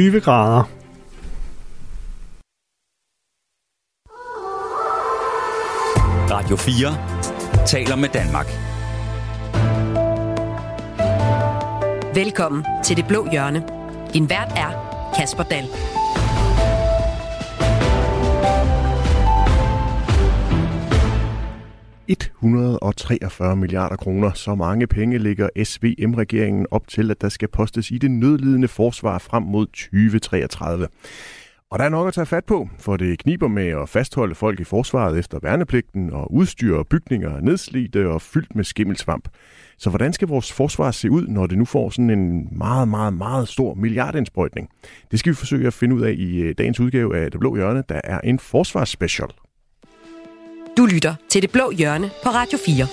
20 grader. Radio 4 taler med Danmark. Velkommen til Det Blå Hjørne. Din vært er Kasper Dahl. ...143 milliarder kroner. Så mange penge ligger SVM-regeringen op til, at der skal postes i det nødlidende forsvar frem mod 2033. Og der er nok at tage fat på, for det kniber med at fastholde folk i forsvaret efter værnepligten, og udstyr og bygninger er nedslidte og fyldt med skimmelsvamp. Så hvordan skal vores forsvar se ud, når det nu får sådan en meget, meget, meget stor milliardindsprøjtning? Det skal vi forsøge at finde ud af i øh, dagens udgave af Det Blå Hjørne, der er en forsvarsspecial. Du lytter til Det Blå Hjørne på Radio 4.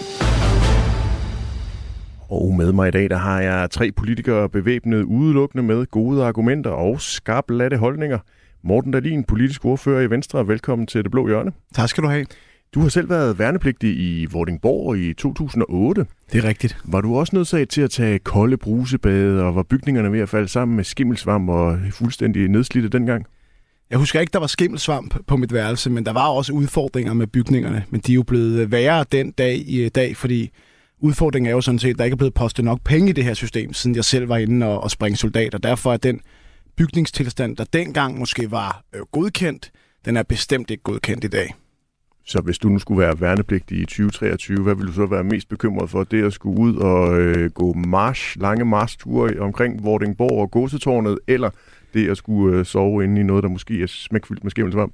Og med mig i dag, der har jeg tre politikere bevæbnet udelukkende med gode argumenter og skarplatte holdninger. Morten Dahlin, politisk ordfører i Venstre. Velkommen til Det Blå Hjørne. Tak skal du have. Du har selv været værnepligtig i Vordingborg i 2008. Det er rigtigt. Var du også nødsaget til at tage kolde brusebade, og var bygningerne ved at falde sammen med skimmelsvamp og fuldstændig nedslidte dengang? Jeg husker ikke, der var skimmelsvamp på mit værelse, men der var også udfordringer med bygningerne. Men de er jo blevet øh, værre den dag i øh, dag, fordi udfordringen er jo sådan set, at der ikke er blevet postet nok penge i det her system, siden jeg selv var inde og, og springe soldater. Derfor er den bygningstilstand, der dengang måske var øh, godkendt, den er bestemt ikke godkendt i dag. Så hvis du nu skulle være værnepligtig i 2023, hvad ville du så være mest bekymret for? Det at skulle ud og øh, gå march, lange marchture omkring Vordingborg og Gåsetårnet, eller det at skulle øh, sove inde i noget, der måske er smækfyldt med skimmelsvamp?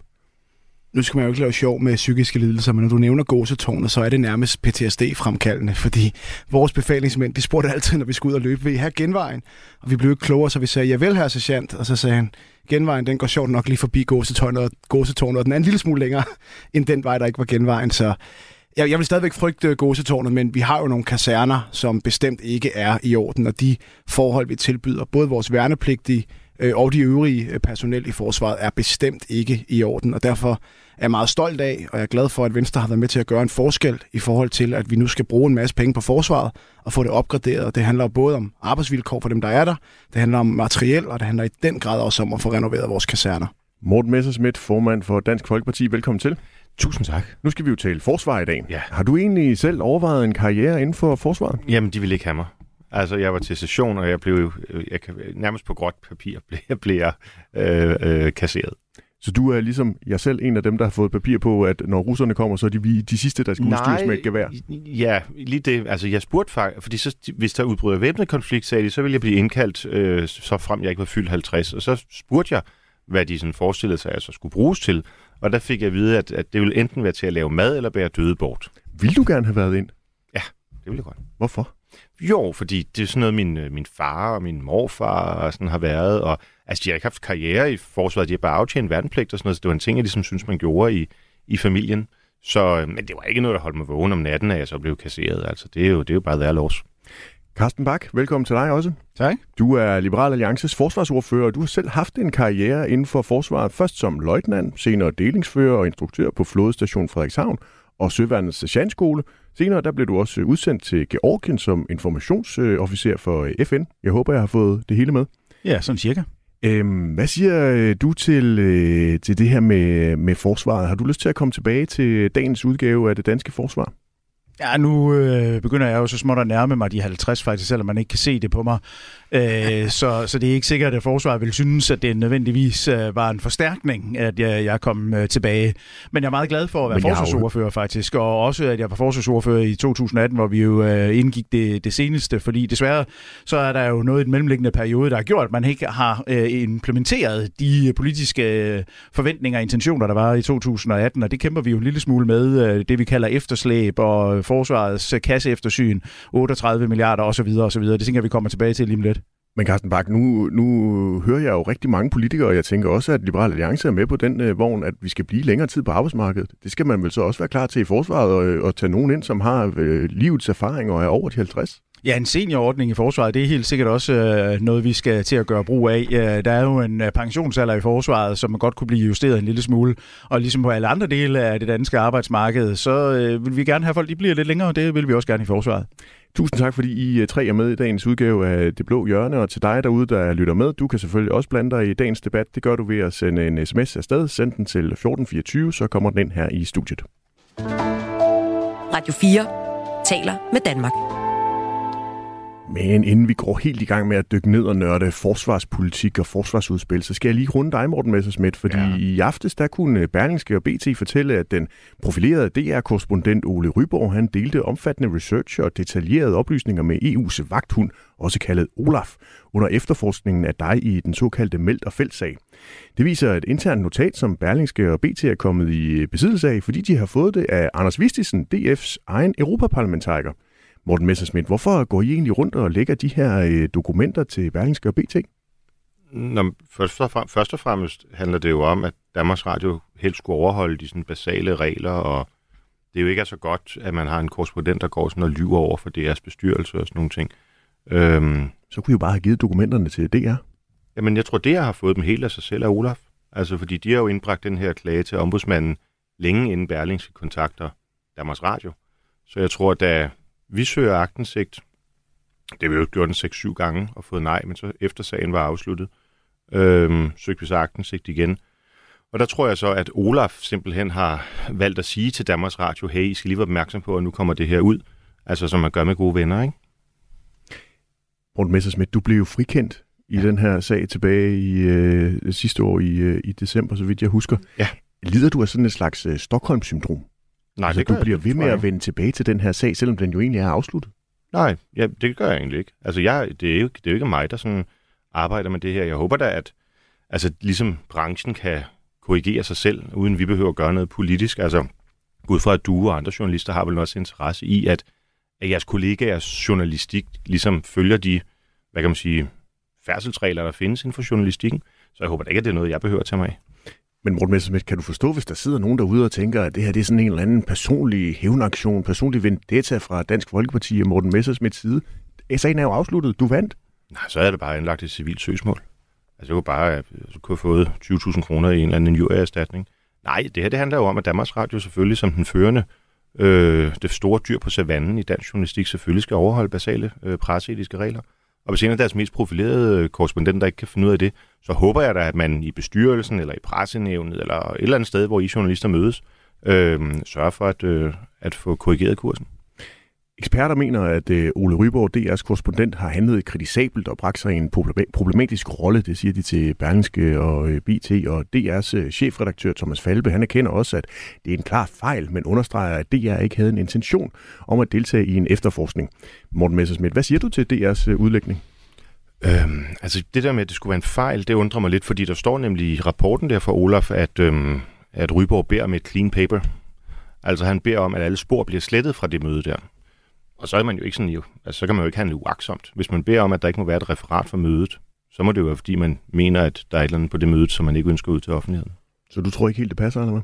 Nu skal man jo ikke lave sjov med psykiske lidelser, men når du nævner gåsetårnet, så er det nærmest PTSD-fremkaldende, fordi vores befalingsmænd, de spurgte altid, når vi skulle ud og løbe, vil I have genvejen? Og vi blev ikke klogere, så vi sagde, ja vel, herre sergeant. Og så sagde han, genvejen, den går sjovt nok lige forbi gåsetårnet, og, gåsetårnet, og den er en lille smule længere end den vej, der ikke var genvejen. Så jeg, jeg vil stadigvæk frygte øh, gåsetårnet, men vi har jo nogle kaserner, som bestemt ikke er i orden, og de forhold, vi tilbyder, både vores værnepligtige øh, og de øvrige øh, personel i forsvaret, er bestemt ikke i orden, og derfor er jeg meget stolt af, og jeg er glad for, at Venstre har været med til at gøre en forskel i forhold til, at vi nu skal bruge en masse penge på forsvaret og få det opgraderet. Det handler både om arbejdsvilkår for dem, der er der, det handler om materiel, og det handler i den grad også om at få renoveret vores kaserner. Morten Messersmith, formand for Dansk Folkeparti. Velkommen til. Tusind tak. Nu skal vi jo tale forsvar i dag. Ja. Har du egentlig selv overvejet en karriere inden for forsvaret? Jamen, de ville ikke have mig. Altså, jeg var til session, og jeg blev jeg kan, nærmest på gråt papir blev, jeg blev øh, øh, kasseret. Så du er ligesom jeg selv en af dem, der har fået papir på, at når russerne kommer, så er de de sidste, der skal udstyres med et gevær? Ja, lige det. Altså, jeg spurgte faktisk, fordi så, hvis der udbryder væbnet konflikt, sagde de, så ville jeg blive indkaldt, øh, så frem jeg ikke var fyldt 50. Og så spurgte jeg, hvad de sådan forestillede sig, at jeg skulle bruges til. Og der fik jeg at vide, at, at det ville enten være til at lave mad eller bære døde bort. Vil du gerne have været ind? Ja, det ville jeg godt. Hvorfor? Jo, fordi det er sådan noget, min, min far og min morfar og sådan har været, og altså, de har ikke haft karriere i forsvaret, de har bare aftjent værnepligt og sådan noget, så det var en ting, jeg ligesom synes, man gjorde i, i familien. Så, men det var ikke noget, der holdt mig vågen om natten, at jeg så blev kasseret. Altså, det er jo, det er jo bare der los. Carsten Bak, velkommen til dig også. Tak. Du er Liberal Alliances forsvarsordfører, og du har selv haft en karriere inden for forsvaret. Først som løjtnant, senere delingsfører og instruktør på Flådestation Frederikshavn og Søværnets Sergeantskole. Senere der blev du også udsendt til Georgien som informationsofficer for FN. Jeg håber, jeg har fået det hele med. Ja, sådan cirka. Øhm, hvad siger øh, du til, øh, til det her med, med forsvaret? Har du lyst til at komme tilbage til dagens udgave af det danske forsvar? Ja, nu øh, begynder jeg jo så småt at nærme mig de 50 faktisk, selvom man ikke kan se det på mig. Øh, så, så det er ikke sikkert, at forsvaret vil synes, at det nødvendigvis øh, var en forstærkning, at jeg, jeg kom øh, tilbage. Men jeg er meget glad for at være forsvarsordfører faktisk, og også at jeg var forsvarsordfører i 2018, hvor vi jo øh, indgik det, det seneste, fordi desværre så er der jo noget i den mellemliggende periode, der har gjort, at man ikke har øh, implementeret de politiske øh, forventninger og intentioner, der var i 2018, og det kæmper vi jo en lille smule med, øh, det vi kalder efterslæb og forsvarets kasseeftersyn, 38 milliarder osv. osv. Det tænker jeg, vi kommer tilbage til lige om lidt. Men Carsten Bak, nu, nu hører jeg jo rigtig mange politikere, og jeg tænker også, at Liberal Alliance er med på den øh, vogn, at vi skal blive længere tid på arbejdsmarkedet. Det skal man vel så også være klar til i forsvaret, og, øh, og tage nogen ind, som har øh, livets erfaring og er over de 50? Ja, en seniorordning i forsvaret, det er helt sikkert også øh, noget, vi skal til at gøre brug af. Øh, der er jo en øh, pensionsalder i forsvaret, som man godt kunne blive justeret en lille smule. Og ligesom på alle andre dele af det danske arbejdsmarked, så øh, vil vi gerne have folk, de bliver lidt længere, og det vil vi også gerne i forsvaret. Tusind tak, fordi I øh, tre er med i dagens udgave af Det Blå Hjørne, og til dig derude, der lytter med, du kan selvfølgelig også blande dig i dagens debat. Det gør du ved at sende en sms afsted. Send den til 1424, så kommer den ind her i studiet. Radio 4 taler med Danmark. Men inden vi går helt i gang med at dykke ned og nørde forsvarspolitik og forsvarsudspil, så skal jeg lige runde dig, Morten Messersmith, fordi ja. i aftes der kunne Berlingske og BT fortælle, at den profilerede DR-korrespondent Ole Ryborg, han delte omfattende research og detaljerede oplysninger med EU's vagthund, også kaldet Olaf, under efterforskningen af dig i den såkaldte Meldt og Feldsag. Det viser et internt notat, som Berlingske og BT er kommet i besiddelse af, fordi de har fået det af Anders Vistisen, DF's egen europaparlamentariker. Morten Messerschmidt, hvorfor går I egentlig rundt og lægger de her øh, dokumenter til Berlingske og BT? Nå, først, og fremmest, først og fremmest handler det jo om, at Danmarks Radio helst skulle overholde de sådan basale regler, og det er jo ikke så godt, at man har en korrespondent, der går sådan og lyver over for deres bestyrelse og sådan nogle ting. Øhm, så kunne I jo bare have givet dokumenterne til DR. Jamen, jeg tror, det har fået dem helt af sig selv af Olaf. Altså, fordi de har jo indbragt den her klage til ombudsmanden længe inden Berlingske kontakter Danmarks Radio. Så jeg tror, da vi søger agtensigt. Det har vi jo gjort en 6-7 gange og fået nej, men så efter sagen var afsluttet, øhm, søgte vi så agtensigt igen. Og der tror jeg så, at Olaf simpelthen har valgt at sige til Danmarks Radio, hey, I skal lige være opmærksom på, at nu kommer det her ud. Altså som man gør med gode venner, ikke? Morten Messersmith, du blev jo frikendt i ja. den her sag tilbage i øh, sidste år i, øh, i december, så vidt jeg husker. Ja. Lider du af sådan et slags øh, Stockholm-syndrom? Nej, altså, det du bliver jeg, ved med at vende tilbage til den her sag, selvom den jo egentlig er afsluttet. Nej, ja, det gør jeg egentlig ikke. Altså, jeg, det, er jo, det er jo ikke mig, der sådan arbejder med det her. Jeg håber da, at altså, ligesom branchen kan korrigere sig selv, uden vi behøver at gøre noget politisk. Altså, ud fra at du og andre journalister har vel også interesse i, at, at jeres kollegaers journalistik ligesom følger de, hvad kan man sige, færdselsregler, der findes inden for journalistikken. Så jeg håber da ikke, at det er noget, jeg behøver at tage mig af. Men Morten Messerschmidt, kan du forstå, hvis der sidder nogen derude og tænker, at det her det er sådan en eller anden personlig hævnaktion, personlig vendetta fra Dansk Folkeparti og Morten Messerschmidts side? Eh, sagen er jo afsluttet. Du vandt. Nej, så er det bare indlagt et civilt søgsmål. Altså, jeg kunne bare jeg kunne have fået 20.000 kroner i en eller anden injurieerstatning. Nej, det her det handler jo om, at Danmarks Radio selvfølgelig som den førende, øh, det store dyr på savannen i dansk journalistik, selvfølgelig skal overholde basale øh, presseetiske regler. Og hvis en af deres mest profilerede øh, korrespondenter ikke kan finde ud af det, så håber jeg da, at man i bestyrelsen eller i pressenævnet eller et eller andet sted, hvor I journalister mødes, øh, sørger for at, øh, at få korrigeret kursen. Eksperter mener, at øh, Ole Ryborg, DR's korrespondent, har handlet kritisabelt og bragt sig i en problematisk rolle. Det siger de til Berlingske og øh, BT. Og DR's øh, chefredaktør Thomas Falbe, han erkender også, at det er en klar fejl, men understreger, at DR ikke havde en intention om at deltage i en efterforskning. Morten Messersmith, hvad siger du til DR's udlægning? Øhm, altså det der med, at det skulle være en fejl, det undrer mig lidt, fordi der står nemlig i rapporten der fra Olaf, at, øhm, at Ryborg beder om et clean paper. Altså han beder om, at alle spor bliver slettet fra det møde der. Og så er man jo ikke sådan jo, altså så kan man jo ikke handle uaksomt. Hvis man beder om, at der ikke må være et referat for mødet, så må det jo være, fordi man mener, at der er et eller andet på det møde, som man ikke ønsker ud til offentligheden. Så du tror ikke helt, det passer, eller hvad?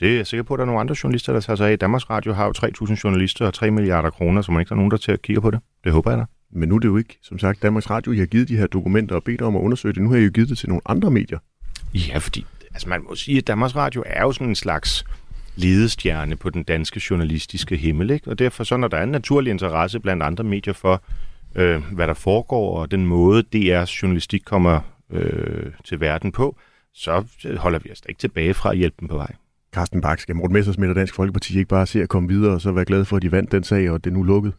Det er jeg sikker på, at der er nogle andre journalister, der tager sig af. Danmarks Radio har jo 3.000 journalister og 3 milliarder kroner, så man ikke der er nogen, der til at kigge på det. Det håber jeg da. Men nu er det jo ikke, som sagt, Danmarks Radio, I har givet de her dokumenter og bedt om at undersøge det. Nu har I jo givet det til nogle andre medier. Ja, fordi altså man må sige, at Danmarks Radio er jo sådan en slags ledestjerne på den danske journalistiske himmel. Ikke? Og derfor så, når der er en naturlig interesse blandt andre medier for, øh, hvad der foregår, og den måde, DR's journalistik kommer øh, til verden på, så holder vi os ikke tilbage fra at hjælpe dem på vej. Carsten Bak, skal Morten Messersmith og Dansk Folkeparti ikke bare se at komme videre, og så være glade for, at de vandt den sag, og det er nu lukket?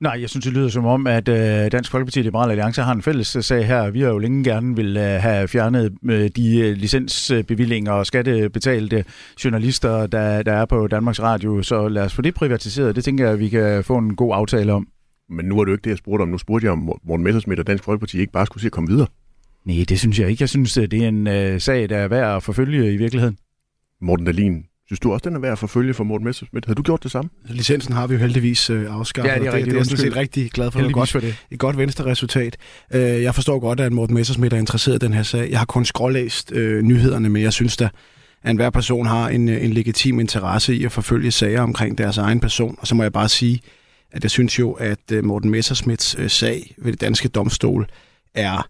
Nej, jeg synes, det lyder som om, at øh, Dansk Folkeparti og Liberale Alliance har en fælles øh, sag her. Vi har jo længe gerne vil øh, have fjernet øh, de licensbevillinger og skattebetalte journalister, der, der er på Danmarks Radio. Så lad os få det privatiseret. Det tænker jeg, at vi kan få en god aftale om. Men nu er det jo ikke det, jeg spurgte om. Nu spurgte jeg, om Morten Messersmith og Dansk Folkeparti ikke bare skulle se at komme videre. Nej, det synes jeg ikke. Jeg synes, det er en øh, sag, der er værd at forfølge i virkeligheden. Morten Dahlin, Synes du også, den er værd at forfølge for Morten Messerschmidt? Har du gjort det samme? Licensen har vi jo heldigvis øh, afskaffet. Ja, det er, det, det er jeg sådan set rigtig glad for. Det godt, for det. et godt venstre resultat. Øh, jeg forstår godt, at Morten Messerschmidt er interesseret i den her sag. Jeg har kun skrålæst øh, nyhederne, men jeg synes da, at enhver person har en, øh, en legitim interesse i at forfølge sager omkring deres egen person. Og så må jeg bare sige, at jeg synes jo, at øh, Morten Messerschmidts øh, sag ved det danske domstol er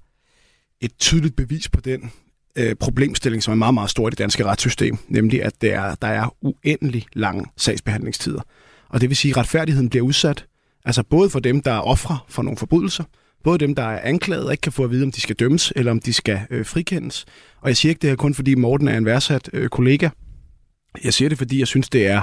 et tydeligt bevis på den øh, problemstilling, som er meget, meget stor i det danske retssystem, nemlig at det er, der er uendelig lange sagsbehandlingstider. Og det vil sige, at retfærdigheden bliver udsat. Altså både for dem, der er ofre for nogle forbrydelser, både dem, der er anklaget og ikke kan få at vide, om de skal dømmes eller om de skal øh, frikendes. Og jeg siger ikke det her kun, fordi Morten er en værdsat øh, kollega. Jeg siger det, fordi jeg synes, det er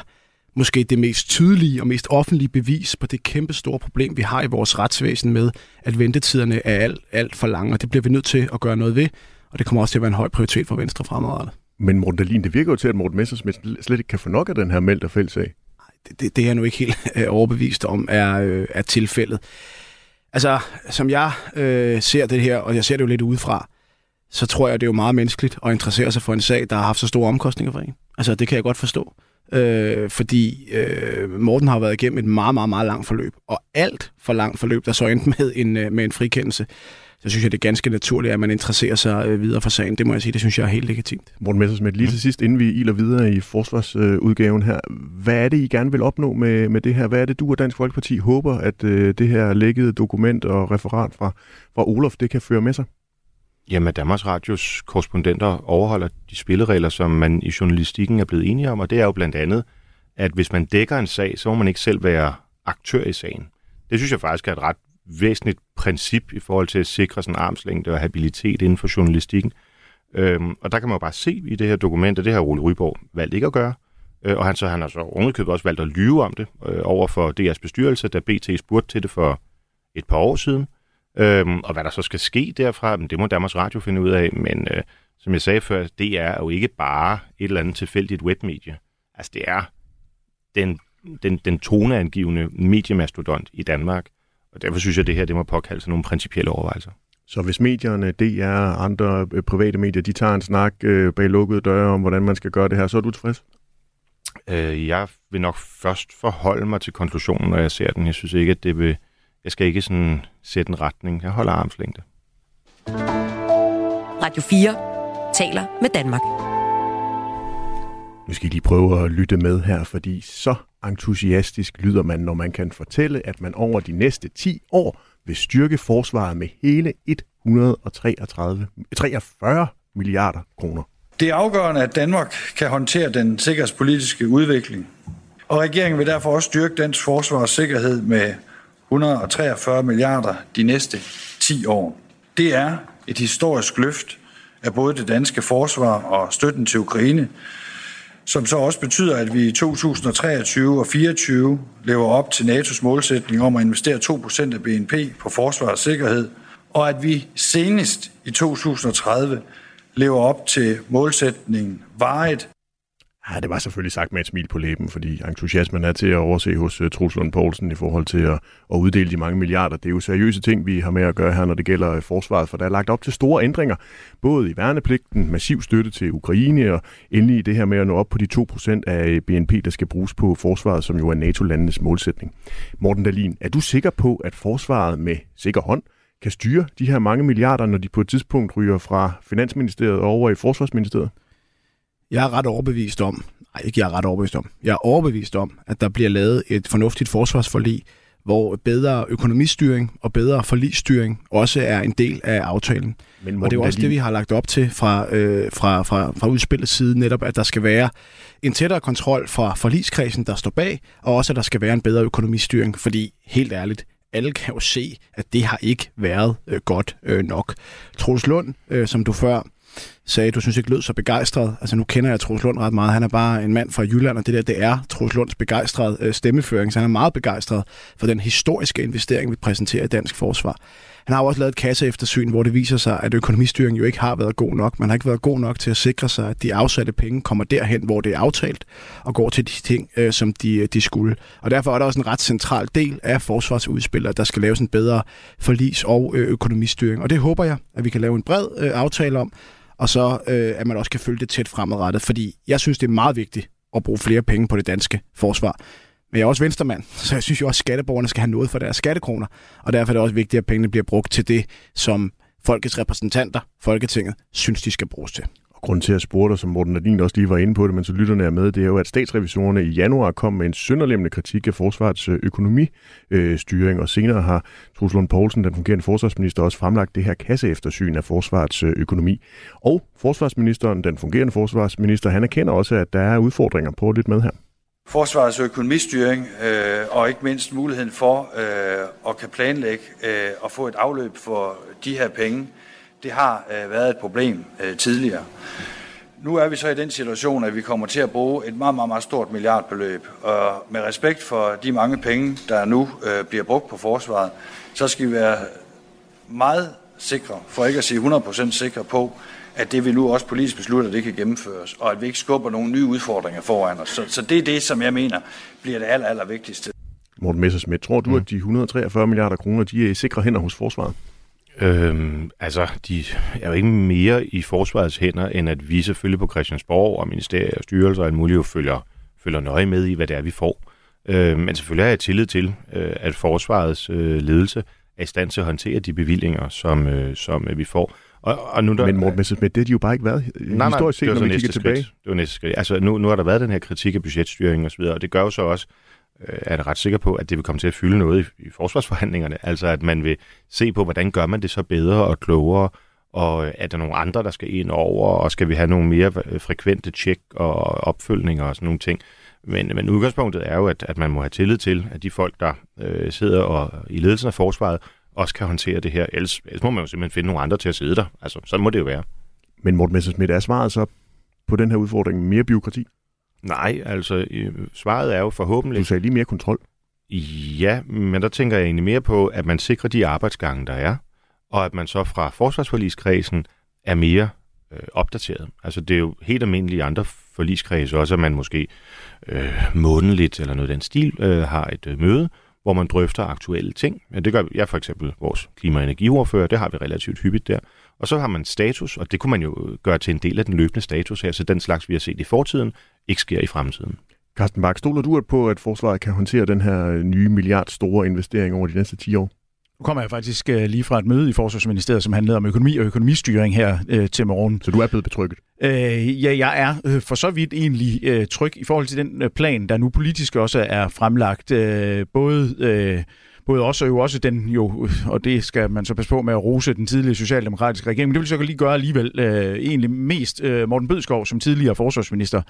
måske det mest tydelige og mest offentlige bevis på det kæmpe store problem, vi har i vores retsvæsen med, at ventetiderne er alt, alt for lange, og det bliver vi nødt til at gøre noget ved, og det kommer også til at være en høj prioritet for Venstre fremadrettet. Men Morten Dahlin, det virker jo til, at Morten Messersmith slet ikke kan få nok af den her meldt og fællesag. Det, det, det er jeg nu ikke helt øh, overbevist om er, øh, er tilfældet. Altså, som jeg øh, ser det her, og jeg ser det jo lidt udefra, så tror jeg, det er jo meget menneskeligt at interessere sig for en sag, der har haft så store omkostninger for en. Altså, det kan jeg godt forstå. Øh, fordi øh, Morten har været igennem et meget, meget, meget langt forløb. Og alt for langt forløb, der så endte med en, øh, med en frikendelse, så synes jeg, det er ganske naturligt, at man interesserer sig øh, videre for sagen. Det må jeg sige, det synes jeg er helt legitimt. Morten Messersmith, lige til sidst, inden vi iler videre i forsvarsudgaven her. Hvad er det, I gerne vil opnå med, med det her? Hvad er det, du og Dansk Folkeparti håber, at øh, det her lækkede dokument og referat fra, fra Olof, det kan føre med sig? Jamen, Danmarks Radios korrespondenter overholder de spilleregler, som man i journalistikken er blevet enige om, og det er jo blandt andet, at hvis man dækker en sag, så må man ikke selv være aktør i sagen. Det synes jeg faktisk er et ret væsentligt princip i forhold til at sikre sådan armslængde og habilitet inden for journalistikken. Øhm, og der kan man jo bare se i det her dokument, at det har Ole Ryborg valgt ikke at gøre. Øh, og han, så, han har så ovenikøbet også valgt at lyve om det øh, over for DR's bestyrelse, da BT spurgte til det for et par år siden. Øhm, og hvad der så skal ske derfra, det må Danmarks Radio finde ud af. Men øh, som jeg sagde før, det er jo ikke bare et eller andet tilfældigt webmedie. Altså det er den, den, den toneangivende mediemastodont i Danmark. Og derfor synes jeg, at det her det må påkalde sig nogle principielle overvejelser. Så hvis medierne, DR og andre øh, private medier, de tager en snak øh, bag lukkede døre om, hvordan man skal gøre det her, så er du tilfreds? Øh, jeg vil nok først forholde mig til konklusionen, når jeg ser den. Jeg synes ikke, at det vil... Jeg skal ikke sådan sætte en retning. Jeg holder armslængde. Radio 4 taler med Danmark. Nu skal I lige prøve at lytte med her, fordi så entusiastisk lyder man, når man kan fortælle, at man over de næste 10 år vil styrke forsvaret med hele 133, 43 milliarder kroner. Det er afgørende, at Danmark kan håndtere den sikkerhedspolitiske udvikling. Og regeringen vil derfor også styrke dansk forsvar og sikkerhed med 143 milliarder de næste 10 år. Det er et historisk løft af både det danske forsvar og støtten til Ukraine, som så også betyder, at vi i 2023 og 2024 lever op til NATO's målsætning om at investere 2% af BNP på forsvar og sikkerhed, og at vi senest i 2030 lever op til målsætningen varet Ja, det var selvfølgelig sagt med et smil på læben, fordi entusiasmen er til at overse hos øh, uh, Truls Lund Poulsen i forhold til at, at uddele de mange milliarder. Det er jo seriøse ting, vi har med at gøre her, når det gælder uh, forsvaret, for der er lagt op til store ændringer, både i værnepligten, massiv støtte til Ukraine, og endelig det her med at nå op på de 2% af øh, BNP, der skal bruges på forsvaret, som jo er NATO-landenes målsætning. Morten Dalin, er du sikker på, at forsvaret med sikker hånd kan styre de her mange milliarder, når de på et tidspunkt ryger fra Finansministeriet over i Forsvarsministeriet? Jeg er ret overbevist om, nej ikke jeg er ret overbevist om, jeg er overbevist om, at der bliver lavet et fornuftigt forsvarsforlig, hvor bedre økonomistyring og bedre forligsstyring også er en del af aftalen. Men og det er også det, vi har lagt op til fra, øh, fra, fra, fra udspillets side, netop at der skal være en tættere kontrol fra forligskredsen, der står bag, og også at der skal være en bedre økonomistyring, fordi helt ærligt, alle kan jo se, at det har ikke været øh, godt øh, nok. Troels Lund, øh, som du før sagde, du synes ikke lød så begejstret. Altså nu kender jeg Troels Lund ret meget. Han er bare en mand fra Jylland, og det der, det er Troels Lunds begejstrede øh, stemmeføring. Så han er meget begejstret for den historiske investering, vi præsenterer i dansk forsvar. Han har også lavet et kasseeftersyn, hvor det viser sig, at økonomistyringen jo ikke har været god nok. Man har ikke været god nok til at sikre sig, at de afsatte penge kommer derhen, hvor det er aftalt, og går til de ting, øh, som de, øh, de skulle. Og derfor er der også en ret central del af forsvarsudspillet, at der skal laves en bedre forlis- og øh, økonomistyring. Og det håber jeg, at vi kan lave en bred øh, aftale om, og så øh, at man også kan følge det tæt fremadrettet, fordi jeg synes, det er meget vigtigt at bruge flere penge på det danske forsvar. Men jeg er også venstremand, så jeg synes jo også, at skatteborgerne skal have noget for deres skattekroner, og derfor er det også vigtigt, at pengene bliver brugt til det, som folkets repræsentanter, Folketinget, synes, de skal bruges til. Grund til at spørge dig, som Morten Nadine også lige var inde på det, men så lytterne er med, det er jo, at statsrevisorerne i januar kom med en sønderlemmende kritik af forsvarets øh, økonomistyring, og senere har Truls Lund Poulsen, den fungerende forsvarsminister, også fremlagt det her kasseeftersyn af forsvarets øh, økonomi. Og forsvarsministeren, den fungerende forsvarsminister, han erkender også, at der er udfordringer på lidt med her. forsvarets økonomistyring øh, og ikke mindst muligheden for øh, at kan planlægge øh, og få et afløb for de her penge, det har øh, været et problem øh, tidligere. Nu er vi så i den situation, at vi kommer til at bruge et meget, meget, meget stort milliardbeløb. Og med respekt for de mange penge, der nu øh, bliver brugt på forsvaret, så skal vi være meget sikre, for ikke at sige 100% sikre på, at det vi nu også politisk beslutter, det kan gennemføres, og at vi ikke skubber nogle nye udfordringer foran os. Så, så det er det, som jeg mener bliver det aller, aller vigtigste. Morten Messersmith, tror du, mm. at de 143 milliarder kroner, de er i sikre hænder hos forsvaret? Øhm, altså, de er jo ikke mere i forsvarets hænder, end at vi selvfølgelig på Christiansborg og ministerier og styrelser og muligt jo følger, følger nøje med i, hvad det er, vi får. Øhm, men selvfølgelig har jeg tillid til, øh, at forsvarets øh, ledelse er i stand til at håndtere de bevillinger, som, øh, som øh, vi får. Og, og nu, der, Men Morten Messerschmidt, det har de jo bare ikke været nej, historisk set, når vi kigger tilbage. Det var næste skridt. Altså, nu, nu har der været den her kritik af budgetstyring og så videre, og det gør jo så også, øh, Øh, er det ret sikker på, at det vil komme til at fylde noget i, i forsvarsforhandlingerne. Altså, at man vil se på, hvordan gør man det så bedre og klogere, og øh, er der nogle andre, der skal ind over, og skal vi have nogle mere øh, frekvente tjek og opfølgninger og sådan nogle ting. Men, men udgangspunktet er jo, at, at man må have tillid til, at de folk, der øh, sidder og, i ledelsen af forsvaret, også kan håndtere det her. Ellers, ellers må man jo simpelthen finde nogle andre til at sidde der. Altså, sådan må det jo være. Men Morten Messersmith, er svaret så på den her udfordring mere byråkrati? Nej, altså svaret er jo forhåbentlig... Du sagde lige mere kontrol. Ja, men der tænker jeg egentlig mere på, at man sikrer de arbejdsgange, der er, og at man så fra forsvarsforligskredsen er mere øh, opdateret. Altså det er jo helt almindeligt i andre forligskredse også, at man måske øh, månedligt eller noget af den stil øh, har et øh, møde, hvor man drøfter aktuelle ting. Ja, det gør jeg for eksempel, vores klima- og energiordfører, det har vi relativt hyppigt der. Og så har man status, og det kunne man jo gøre til en del af den løbende status her, så den slags, vi har set i fortiden, ikke sker i fremtiden. Carsten Bak, stoler du på, at forsvaret kan håndtere den her nye milliard store investering over de næste 10 år? Nu kommer jeg faktisk øh, lige fra et møde i Forsvarsministeriet, som handlede om økonomi og økonomistyring her øh, til morgen. Så du er blevet betrykket? Øh, ja, jeg er øh, for så vidt egentlig øh, tryg i forhold til den øh, plan, der nu politisk også er fremlagt. Øh, både... Øh, både også og jo også den jo, og det skal man så passe på med at rose den tidligere socialdemokratiske regering, men det vil så lige gøre alligevel øh, egentlig mest øh, Morten Bødskov som tidligere forsvarsminister,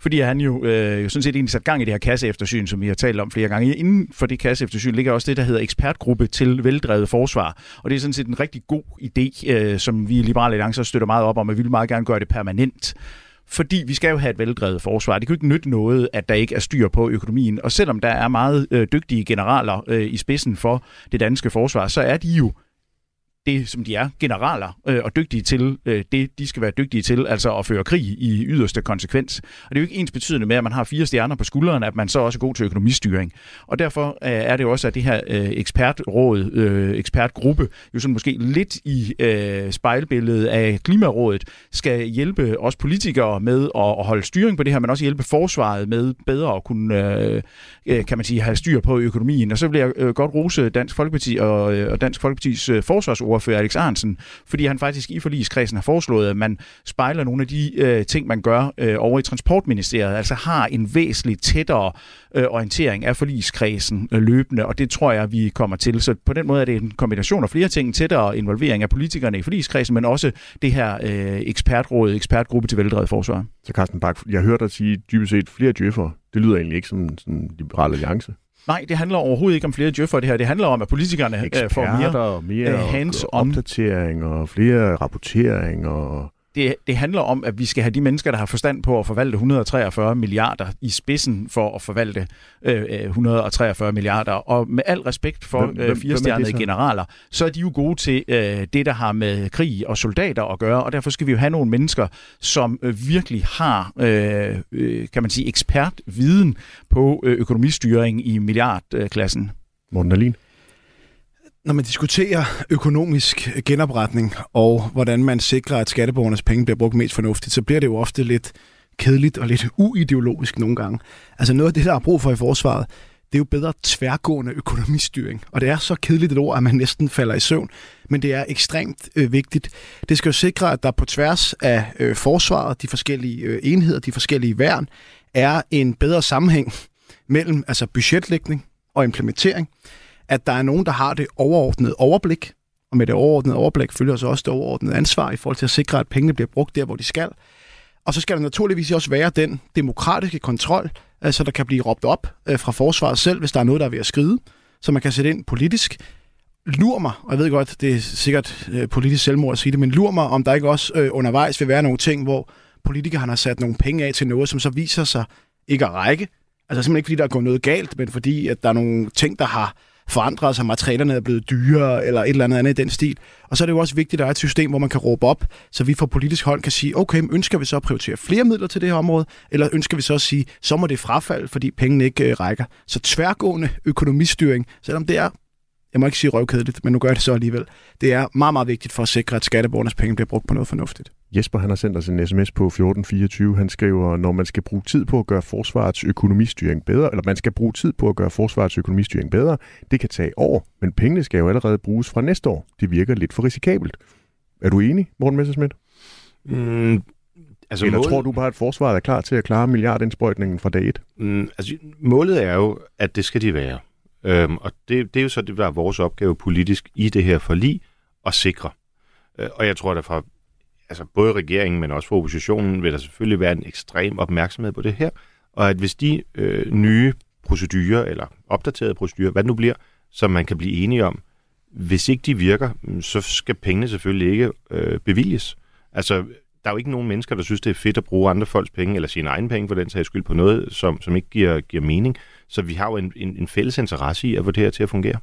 fordi han jo øh, sådan set egentlig sat gang i det her kasseeftersyn, som vi har talt om flere gange. Inden for det kasseeftersyn ligger også det, der hedder ekspertgruppe til veldrevet forsvar. Og det er sådan set en rigtig god idé, øh, som vi i Liberale Alliance støtter meget op om, og vi vil meget gerne gøre det permanent. Fordi vi skal jo have et veldrevet forsvar. Det kan jo ikke nytte noget, at der ikke er styr på økonomien. Og selvom der er meget øh, dygtige generaler øh, i spidsen for det danske forsvar, så er de jo det, som de er, generaler, øh, og dygtige til øh, det, de skal være dygtige til, altså at føre krig i yderste konsekvens. Og det er jo ikke ens betydende med, at man har fire stjerner på skulderen, at man så også er god til økonomistyring. Og derfor øh, er det jo også, at det her øh, ekspertråd, øh, ekspertgruppe, jo sådan måske lidt i øh, spejlbilledet af Klimarådet, skal hjælpe os politikere med at, at holde styring på det her, men også hjælpe forsvaret med bedre at kunne, øh, øh kan man sige, have styr på økonomien. Og så vil jeg øh, godt rose Dansk Folkeparti og, øh, og Dansk Folkepartis øh, forsvarsordfører retsordfører Alex Arnsen, fordi han faktisk i forligskredsen har foreslået, at man spejler nogle af de øh, ting, man gør øh, over i Transportministeriet, altså har en væsentligt tættere øh, orientering af forligskredsen øh, løbende, og det tror jeg, vi kommer til. Så på den måde er det en kombination af flere ting, tættere involvering af politikerne i forligskredsen, men også det her øh, ekspertråd, ekspertgruppe til veldrevet forsvar. Så Carsten Bak, jeg hørte dig sige dybest set flere djøffer. Det lyder egentlig ikke som en liberal alliance. Nej, det handler overhovedet ikke om flere djøffer, det her. Det handler om, at politikerne øh, får mere, mere uh, hands-on. opdatering og flere rapporteringer. Og det, det handler om, at vi skal have de mennesker, der har forstand på at forvalte 143 milliarder i spidsen for at forvalte øh, 143 milliarder. Og med al respekt for hvem, øh, firestjernede generaler, så er de jo gode til øh, det, der har med krig og soldater at gøre, og derfor skal vi jo have nogle mennesker, som øh, virkelig har, øh, øh, kan man sige, ekspertviden på øh, økonomistyring i milliardklassen. Morten Alin? Når man diskuterer økonomisk genopretning og hvordan man sikrer, at skatteborgernes penge bliver brugt mest fornuftigt, så bliver det jo ofte lidt kedeligt og lidt uideologisk nogle gange. Altså noget af det, der er brug for i forsvaret, det er jo bedre tværgående økonomistyring. Og det er så kedeligt et ord, at man næsten falder i søvn. Men det er ekstremt øh, vigtigt. Det skal jo sikre, at der på tværs af øh, forsvaret, de forskellige øh, enheder, de forskellige værn, er en bedre sammenhæng mellem altså budgetlægning og implementering at der er nogen, der har det overordnede overblik, og med det overordnede overblik følger så også det overordnede ansvar i forhold til at sikre, at pengene bliver brugt der, hvor de skal. Og så skal der naturligvis også være den demokratiske kontrol øh, så der kan blive råbt op øh, fra forsvaret selv, hvis der er noget, der er ved at skride, så man kan sætte ind politisk. Lur mig, og jeg ved godt, det er sikkert øh, politisk selvmord at sige det, men lur mig, om der ikke også øh, undervejs vil være nogle ting, hvor politikerne har sat nogle penge af til noget, som så viser sig ikke at række. Altså simpelthen ikke, fordi der er gået noget galt, men fordi at der er nogle ting, der har forandret sig, materialerne er blevet dyrere, eller et eller andet andet i den stil. Og så er det jo også vigtigt, at der er et system, hvor man kan råbe op, så vi fra politisk hold kan sige, okay, ønsker vi så at prioritere flere midler til det her område, eller ønsker vi så at sige, så må det frafald, fordi pengene ikke øh, rækker. Så tværgående økonomistyring, selvom det er jeg må ikke sige røvkedeligt, men nu gør jeg det så alligevel. Det er meget, meget vigtigt for at sikre, at skatteborgernes penge bliver brugt på noget fornuftigt. Jesper han har sendt os en sms på 1424. Han skriver, når man skal bruge tid på at gøre forsvarets økonomistyring bedre, eller man skal bruge tid på at gøre forsvarets økonomistyring bedre, det kan tage år, men pengene skal jo allerede bruges fra næste år. Det virker lidt for risikabelt. Er du enig, Morten Messersmith? Mm, altså Eller mål... tror du bare, at forsvaret er klar til at klare milliardindsprøjtningen fra dag 1? Mm, altså, målet er jo, at det skal de være. Øhm, og det, det er jo så det, der er vores opgave politisk i det her forlig at sikre. Øh, og jeg tror, at fra altså både regeringen, men også fra oppositionen, vil der selvfølgelig være en ekstrem opmærksomhed på det her. Og at hvis de øh, nye procedurer, eller opdaterede procedurer, hvad det nu bliver, som man kan blive enige om, hvis ikke de virker, så skal pengene selvfølgelig ikke øh, bevilges. Altså, der er jo ikke nogen mennesker, der synes, det er fedt at bruge andre folks penge, eller sine egne penge for den sags skyld, på noget, som, som ikke giver, giver mening. Så vi har jo en, en, en fælles interesse i at få det her til at fungere.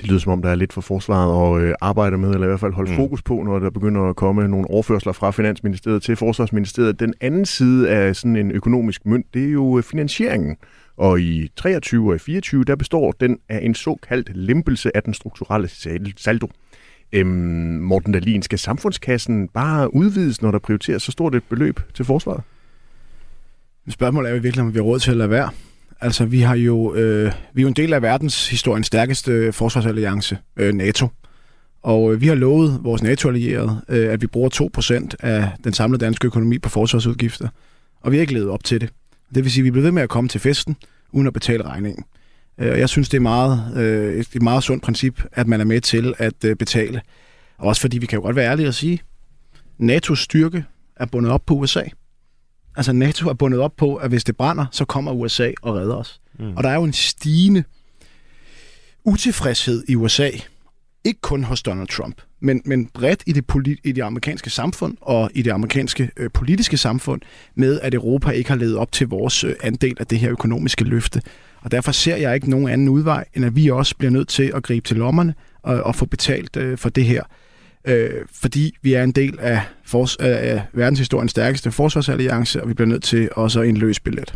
Det lyder som om, der er lidt for forsvaret at øh, arbejde med, eller i hvert fald holde mm. fokus på, når der begynder at komme nogle overførsler fra Finansministeriet til Forsvarsministeriet. Den anden side af sådan en økonomisk mønt, det er jo øh, finansieringen. Og i 23 og i 24, der består den af en såkaldt lempelse af den strukturelle saldo. Øhm, Morten Dahlin, skal samfundskassen bare udvides, når der prioriteres så stort et beløb til forsvaret? Spørgsmålet er jo virkelig, om vi har råd til at lade være. Altså, vi har jo, øh, vi er jo en del af verdenshistoriens stærkeste forsvarsalliance, øh, NATO. Og øh, vi har lovet vores NATO-allierede, øh, at vi bruger 2% af den samlede danske økonomi på forsvarsudgifter. Og vi har ikke levet op til det. Det vil sige, at vi bliver ved med at komme til festen, uden at betale regningen. Øh, og jeg synes, det er meget, øh, et meget sundt princip, at man er med til at øh, betale. Også fordi vi kan jo godt være ærlige og sige, NATO's styrke er bundet op på USA. Altså NATO er bundet op på, at hvis det brænder, så kommer USA og redder os. Mm. Og der er jo en stigende utilfredshed i USA, ikke kun hos Donald Trump, men, men bredt i det, politi- i det amerikanske samfund og i det amerikanske øh, politiske samfund, med at Europa ikke har levet op til vores øh, andel af det her økonomiske løfte. Og derfor ser jeg ikke nogen anden udvej, end at vi også bliver nødt til at gribe til lommerne og, og få betalt øh, for det her øh, fordi vi er en del af, fors- øh, af verdenshistoriens stærkeste forsvarsalliance, og vi bliver nødt til også at indløse billet.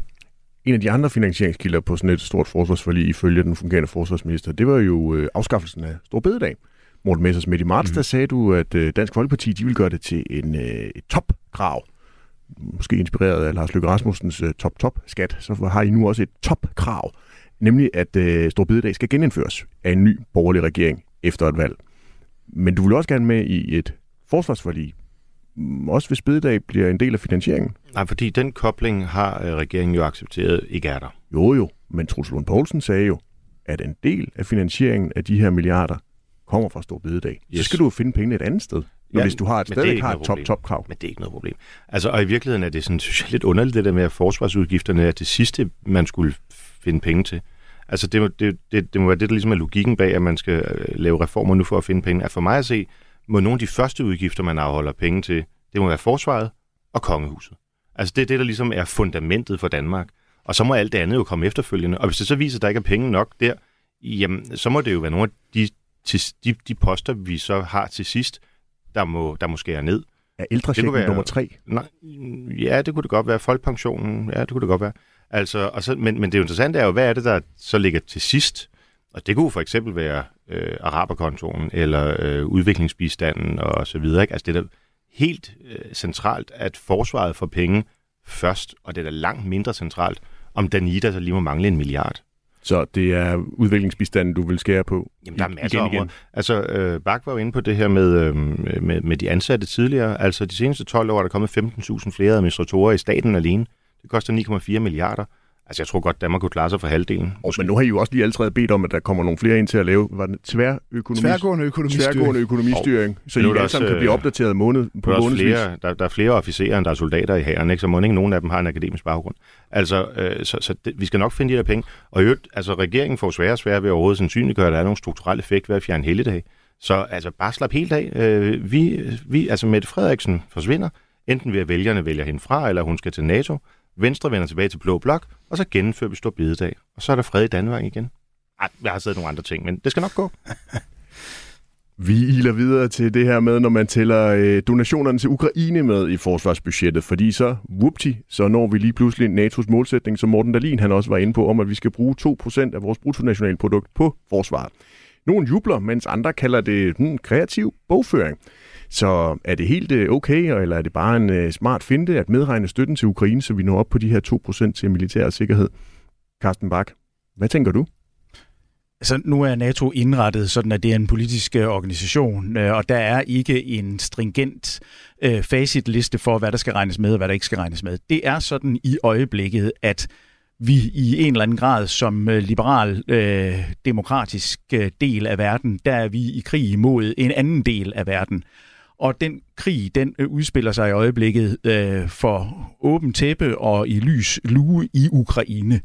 En af de andre finansieringskilder på sådan et stort forsvarsforlig ifølge den fungerende forsvarsminister, det var jo øh, afskaffelsen af Stor Bededag. Morten Messersmith i marts, mm. der sagde du, at øh, Dansk Folkeparti de vil gøre det til en øh, topkrav. Måske inspireret af Lars Løkke Rasmussens øh, top-top-skat, så har I nu også et topkrav. Nemlig, at øh, Stor Bededag skal genindføres af en ny borgerlig regering efter et valg. Men du vil også gerne med i et forsvarsforlig, også hvis bededag bliver en del af finansieringen. Nej, fordi den kobling har øh, regeringen jo accepteret ikke er der. Jo jo, men Truls Lund Poulsen sagde jo, at en del af finansieringen af de her milliarder kommer fra Stor Bededag. Yes. Så skal du finde pengene et andet sted. Ja, hvis du har et stadig har et top-top-krav. Men det er ikke noget problem. Altså, og i virkeligheden er det sådan, synes jeg, lidt underligt, det der med, at forsvarsudgifterne er det sidste, man skulle finde penge til. Altså det må, det, det, det må være det, der ligesom er logikken bag, at man skal øh, lave reformer nu for at finde penge. At for mig at se, må nogle af de første udgifter, man afholder penge til, det må være forsvaret og kongehuset. Altså det er det, der ligesom er fundamentet for Danmark. Og så må alt det andet jo komme efterfølgende. Og hvis det så viser, at der ikke er penge nok der, jamen så må det jo være nogle af de, de, de poster, vi så har til sidst, der må, der må skære ned. Er ældre være, nummer tre? Nej, ja, det kunne det godt være. Folkepensionen, ja, det kunne det godt være. Altså, og så, men, men det interessante er jo, hvad er det, der så ligger til sidst? Og det kunne for eksempel være øh, araberkontoen eller øh, udviklingsbistanden og så videre. Ikke? Altså det er da helt øh, centralt, at forsvaret får penge først, og det er da langt mindre centralt, om Danida så lige må mangle en milliard. Så det er udviklingsbistanden, du vil skære på? Jamen, der er masser igen, igen. Altså, øh, Bak var jo inde på det her med, øh, med, med de ansatte tidligere. Altså, de seneste 12 år er der kommet 15.000 flere administratorer i staten alene. Det koster 9,4 milliarder. Altså, jeg tror godt, Danmark kunne klare sig for halvdelen. Oh, men nu har I jo også lige allerede bedt om, at der kommer nogle flere ind til at lave hvad er det, tværøkonomi, Tværgående økonomistyring. tværgående økonomistyring, så I er alle sammen kan blive øh, opdateret måned på Der er, også månedsvis. flere, der, der er flere officerer, end der er soldater i hæren, ikke? så må ikke nogen af dem har en akademisk baggrund. Altså, øh, så, så det, vi skal nok finde de der penge. Og i øvrigt, altså, regeringen får sværere og sværere ved at overhovedet sandsynliggøre, at der er nogle strukturelle effekt ved at fjerne helligdag. Så altså, bare slap helt af. Øh, vi, vi, altså, Mette Frederiksen forsvinder, enten ved at vælgerne vælger hende fra, eller hun skal til NATO. Venstre vender tilbage til Blå Blok, og så gennemfører vi stor bededag. Og så er der fred i Danmark igen. Ej, jeg har siddet nogle andre ting, men det skal nok gå. Vi iler videre til det her med, når man tæller øh, donationerne til Ukraine med i forsvarsbudgettet, fordi så, whoopty, så når vi lige pludselig NATO's målsætning, som Morten Dalin han også var inde på, om at vi skal bruge 2% af vores bruttonationalprodukt på forsvaret. Nogle jubler, mens andre kalder det hmm, kreativ bogføring. Så er det helt øh, okay, eller er det bare en øh, smart finte at medregne støtten til Ukraine, så vi når op på de her 2% til militær sikkerhed? Carsten Bak, hvad tænker du? Altså, nu er NATO indrettet sådan, at det er en politisk øh, organisation, og der er ikke en stringent øh, facitliste for, hvad der skal regnes med og hvad der ikke skal regnes med. Det er sådan i øjeblikket, at vi i en eller anden grad som liberal øh, demokratisk øh, del af verden, der er vi i krig imod en anden del af verden. Og den krig, den øh, udspiller sig i øjeblikket øh, for åben tæppe og i lys lue i Ukraine.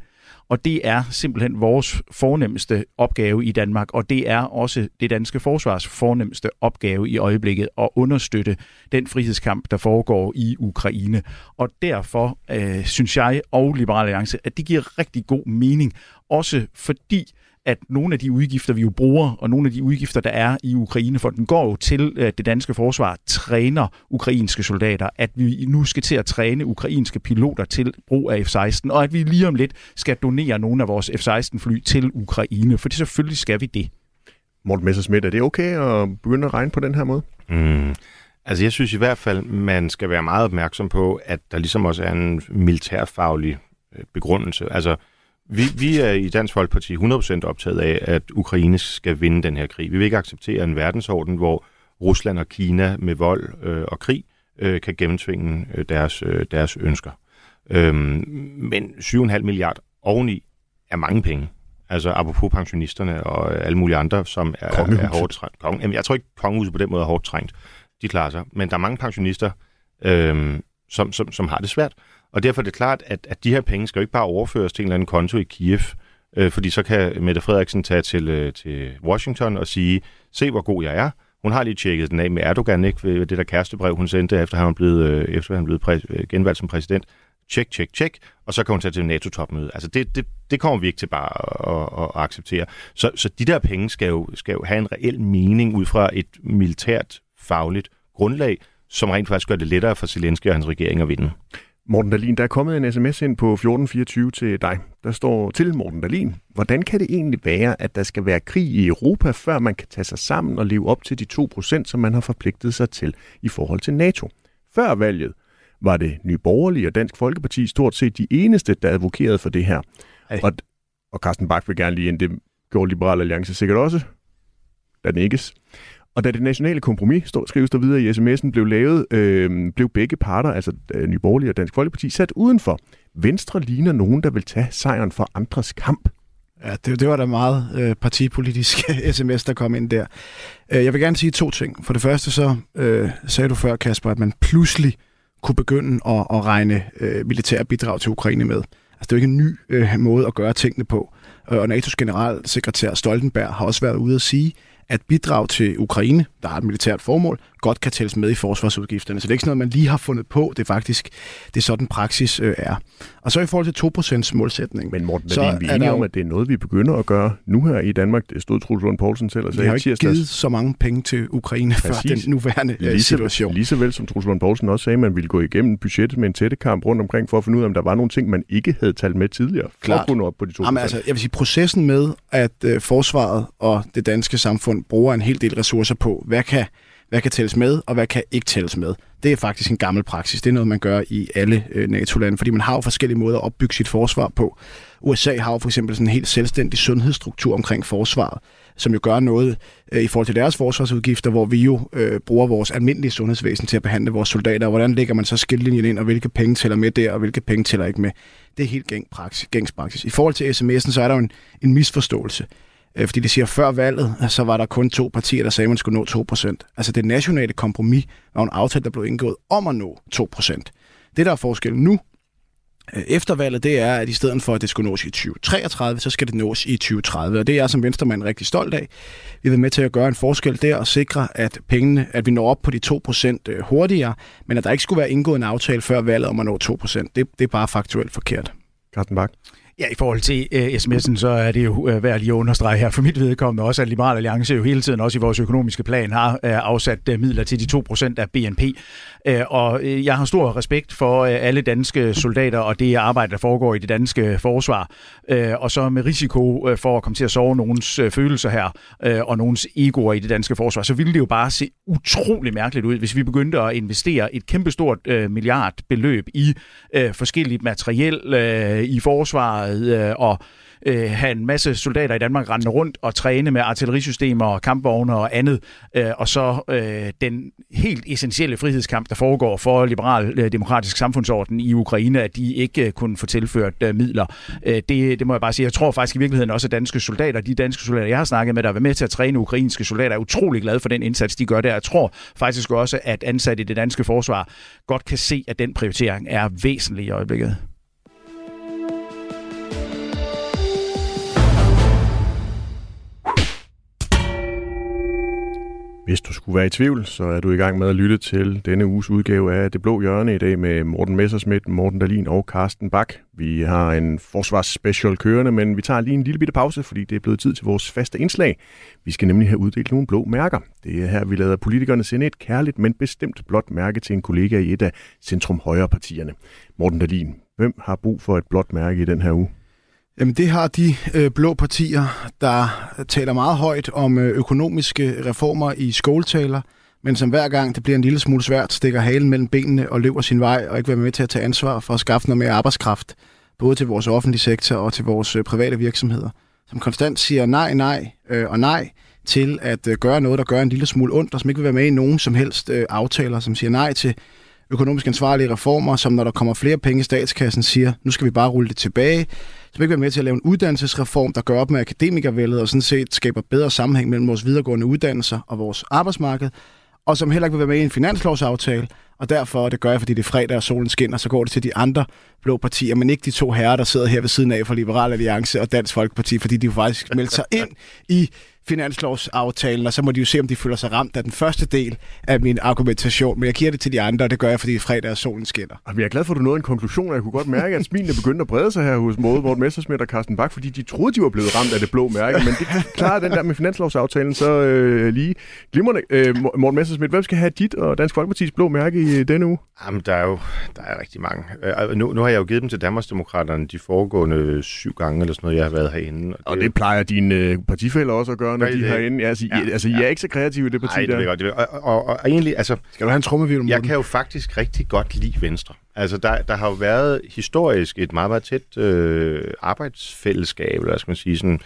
Og det er simpelthen vores fornemmeste opgave i Danmark, og det er også det danske forsvars fornemmeste opgave i øjeblikket at understøtte den frihedskamp, der foregår i Ukraine. Og derfor øh, synes jeg og Liberal Alliance, at det giver rigtig god mening, også fordi at nogle af de udgifter, vi jo bruger, og nogle af de udgifter, der er i Ukraine, for den går jo til, at det danske forsvar træner ukrainske soldater, at vi nu skal til at træne ukrainske piloter til brug af F-16, og at vi lige om lidt skal donere nogle af vores F-16-fly til Ukraine, for det selvfølgelig skal vi det. Morten Messerschmidt, er det okay at begynde at regne på den her måde? Mm. Altså jeg synes i hvert fald, man skal være meget opmærksom på, at der ligesom også er en militærfaglig øh, begrundelse. Altså vi, vi er i Dansk Folkeparti 100% optaget af, at Ukraine skal vinde den her krig. Vi vil ikke acceptere en verdensorden, hvor Rusland og Kina med vold øh, og krig øh, kan gennemtvinge øh, deres, øh, deres ønsker. Øhm, men 7,5 milliarder oveni er mange penge. Altså apropos pensionisterne og alle mulige andre, som er, Kongehuset. er hårdt trængt. Kong, jamen, jeg tror ikke, kongehuset på den måde er hårdt trængt. De klarer sig. Men der er mange pensionister, øhm, som, som, som har det svært. Og derfor er det klart, at, at de her penge skal jo ikke bare overføres til en eller anden konto i Kiev, øh, fordi så kan Mette Frederiksen tage til, øh, til Washington og sige, se hvor god jeg er. Hun har lige tjekket den af med Erdogan, ikke, ved det der kærestebrev, hun sendte, efter han blev, øh, efter han blev præ- øh, genvalgt som præsident. Tjek, tjek, tjek, og så kan hun tage til NATO-topmøde. Altså det, det, det kommer vi ikke til bare at, at, at acceptere. Så, så de der penge skal jo, skal jo have en reel mening ud fra et militært fagligt grundlag, som rent faktisk gør det lettere for Zelensky og hans regering at vinde. Morten Dalin, der er kommet en sms ind på 1424 til dig. Der står til Morten Dalin. Hvordan kan det egentlig være, at der skal være krig i Europa, før man kan tage sig sammen og leve op til de 2%, som man har forpligtet sig til i forhold til NATO? Før valget var det Nye Borgerlige og Dansk Folkeparti stort set de eneste, der advokerede for det her. Ej. Og, og Carsten Bak vil gerne lige ind, det gjorde Liberal Alliance sikkert også. Da den. Og da det nationale kompromis, står, skrives der videre i sms'en, blev lavet, øh, blev begge parter, altså øh, Nye Borgerlige og Dansk Folkeparti, sat udenfor. Venstre ligner nogen, der vil tage sejren for andres kamp. Ja, det, det var da meget øh, partipolitisk sms, der kom ind der. Øh, jeg vil gerne sige to ting. For det første så øh, sagde du før, Kasper, at man pludselig kunne begynde at, at regne øh, militære bidrag til Ukraine med. Altså, det er jo ikke en ny øh, måde at gøre tingene på. Øh, og NATO's generalsekretær Stoltenberg har også været ude at sige, at bidrag til Ukraine, der har et militært formål, godt kan tælles med i forsvarsudgifterne. Så det er ikke sådan noget, man lige har fundet på. Det er faktisk, det er sådan praksis øh, er. Og så i forhold til 2% målsætning. Men Morten Så vi er er enige om, at det er noget, vi begynder at gøre nu her i Danmark. Det stod Truls Lund Poulsen selv og Vi sagde har i jo ikke tirsdags. givet så mange penge til Ukraine før Præcis. den nuværende øh, Lige så, situation. lige så vel som Truls Lund Poulsen også sagde, at man ville gå igennem budgettet med en tættekamp rundt omkring, for at finde ud af, om der var nogle ting, man ikke havde talt med tidligere, for Klart. at kunne nå op på de to Jamen, altså, jeg vil sige, processen med, at øh, forsvaret og det danske samfund bruger en hel del ressourcer på, hvad kan, hvad kan tælles med, og hvad kan ikke tælles med. Det er faktisk en gammel praksis. Det er noget, man gør i alle øh, NATO-lande, fordi man har jo forskellige måder at opbygge sit forsvar på. USA har jo for eksempel sådan en helt selvstændig sundhedsstruktur omkring forsvaret, som jo gør noget øh, i forhold til deres forsvarsudgifter, hvor vi jo øh, bruger vores almindelige sundhedsvæsen til at behandle vores soldater. Og hvordan lægger man så skillelinjen ind, og hvilke penge tæller med der, og hvilke penge tæller ikke med. Det er helt. Gængs praksis. I forhold til sms'en, så er der jo en, en misforståelse. Øh, fordi det siger, at før valget, øh, så var der kun to partier, der sagde, at man skulle nå 2%. Altså det nationale kompromis var en aftale, der blev indgået om at nå 2%. Det, der er forskellen nu, øh, efter valget, det er, at i stedet for, at det skulle nås i 2033, så skal det nås i 2030. Og det er jeg som venstremand rigtig stolt af. Vi vil med til at gøre en forskel der og sikre, at pengene, at vi når op på de 2% hurtigere, men at der ikke skulle være indgået en aftale før valget om at nå 2%. Det, det er bare faktuelt forkert. Carsten Bak. Ja, i forhold til øh, uh, sms'en, så er det jo uh, værd lige at understrege her for mit vedkommende også, at Liberal Alliance jo hele tiden også i vores økonomiske plan har uh, afsat uh, midler til de 2% af BNP. Øh, og øh, jeg har stor respekt for øh, alle danske soldater og det arbejde, der foregår i det danske forsvar. Og så med risiko for at komme til at sove nogens følelser her og nogens egoer i det danske forsvar, så ville det jo bare se utrolig mærkeligt ud, hvis vi begyndte at investere et kæmpestort milliardbeløb i forskelligt materiel i forsvaret, og øh, have en masse soldater i Danmark rendende rundt og træne med artillerisystemer og kampvogne og andet, øh, og så øh, den helt essentielle frihedskamp, der foregår for liberal øh, demokratisk samfundsorden i Ukraine, at de ikke øh, kunne få tilført øh, midler. Øh, det, det må jeg bare sige. Jeg tror faktisk i virkeligheden også, at danske soldater, de danske soldater, jeg har snakket med, der har med til at træne ukrainske soldater, er utrolig glade for den indsats, de gør der. Jeg tror faktisk også, at ansatte i det danske forsvar godt kan se, at den prioritering er væsentlig i øjeblikket. Hvis du skulle være i tvivl, så er du i gang med at lytte til denne uges udgave af Det Blå Hjørne i dag med Morten Messersmith, Morten Dalin og Carsten Bak. Vi har en forsvarsspecial kørende, men vi tager lige en lille bitte pause, fordi det er blevet tid til vores faste indslag. Vi skal nemlig have uddelt nogle blå mærker. Det er her, vi lader politikerne sende et kærligt, men bestemt blåt mærke til en kollega i et af centrum-højre-partierne. Morten Dalin, hvem har brug for et blåt mærke i den her uge? Jamen det har de øh, blå partier, der taler meget højt om øh, økonomiske reformer i skoletaler, men som hver gang det bliver en lille smule svært, stikker halen mellem benene og løber sin vej, og ikke vil med til at tage ansvar for at skaffe noget mere arbejdskraft, både til vores offentlige sektor og til vores øh, private virksomheder. Som konstant siger nej, nej øh, og nej til at øh, gøre noget, der gør en lille smule ondt, og som ikke vil være med i nogen som helst øh, aftaler, som siger nej til økonomisk ansvarlige reformer, som når der kommer flere penge i statskassen, siger, nu skal vi bare rulle det tilbage, som ikke være med til at lave en uddannelsesreform, der gør op med akademikervældet og sådan set skaber bedre sammenhæng mellem vores videregående uddannelser og vores arbejdsmarked, og som heller ikke vil være med i en finanslovsaftale, og derfor, og det gør jeg, fordi det er fredag og solen skinner, så går det til de andre blå partier, men ikke de to herrer, der sidder her ved siden af for Liberal Alliance og Dansk Folkeparti, fordi de jo faktisk meldte sig ind i finanslovsaftalen, og så må de jo se, om de føler sig ramt af den første del af min argumentation. Men jeg giver det til de andre, og det gør jeg, fordi fredag og solen skinner. Og vi er glad for, at du nåede en konklusion, og jeg kunne godt mærke, at smilene begyndte at brede sig her hos Måde, Morten Messersmith og Carsten Bak, fordi de troede, de var blevet ramt af det blå mærke. Men det klarer den der med finanslovsaftalen så øh, lige glimrende. Øh, Morten Messersmith, hvem skal have dit og Dansk Folkepartis blå mærke i denne uge? Jamen, der er jo der er rigtig mange. Øh, nu, nu har jeg jo givet dem til Danmarksdemokraterne de foregående syv gange, eller sådan noget, jeg har været herinde. Og det, og det plejer dine øh, partifælder også at gøre, når de er herinde. Ja, altså, ja, I, altså, ja. I er ikke så kreative i det parti Nej, det der. godt. Det og, og, og, og, egentlig, altså... Skal du have en trummevivl, Jeg kan jo faktisk rigtig godt lide Venstre. Altså, der, der har jo været historisk et meget, meget tæt øh, arbejdsfællesskab, eller hvad skal man sige, sådan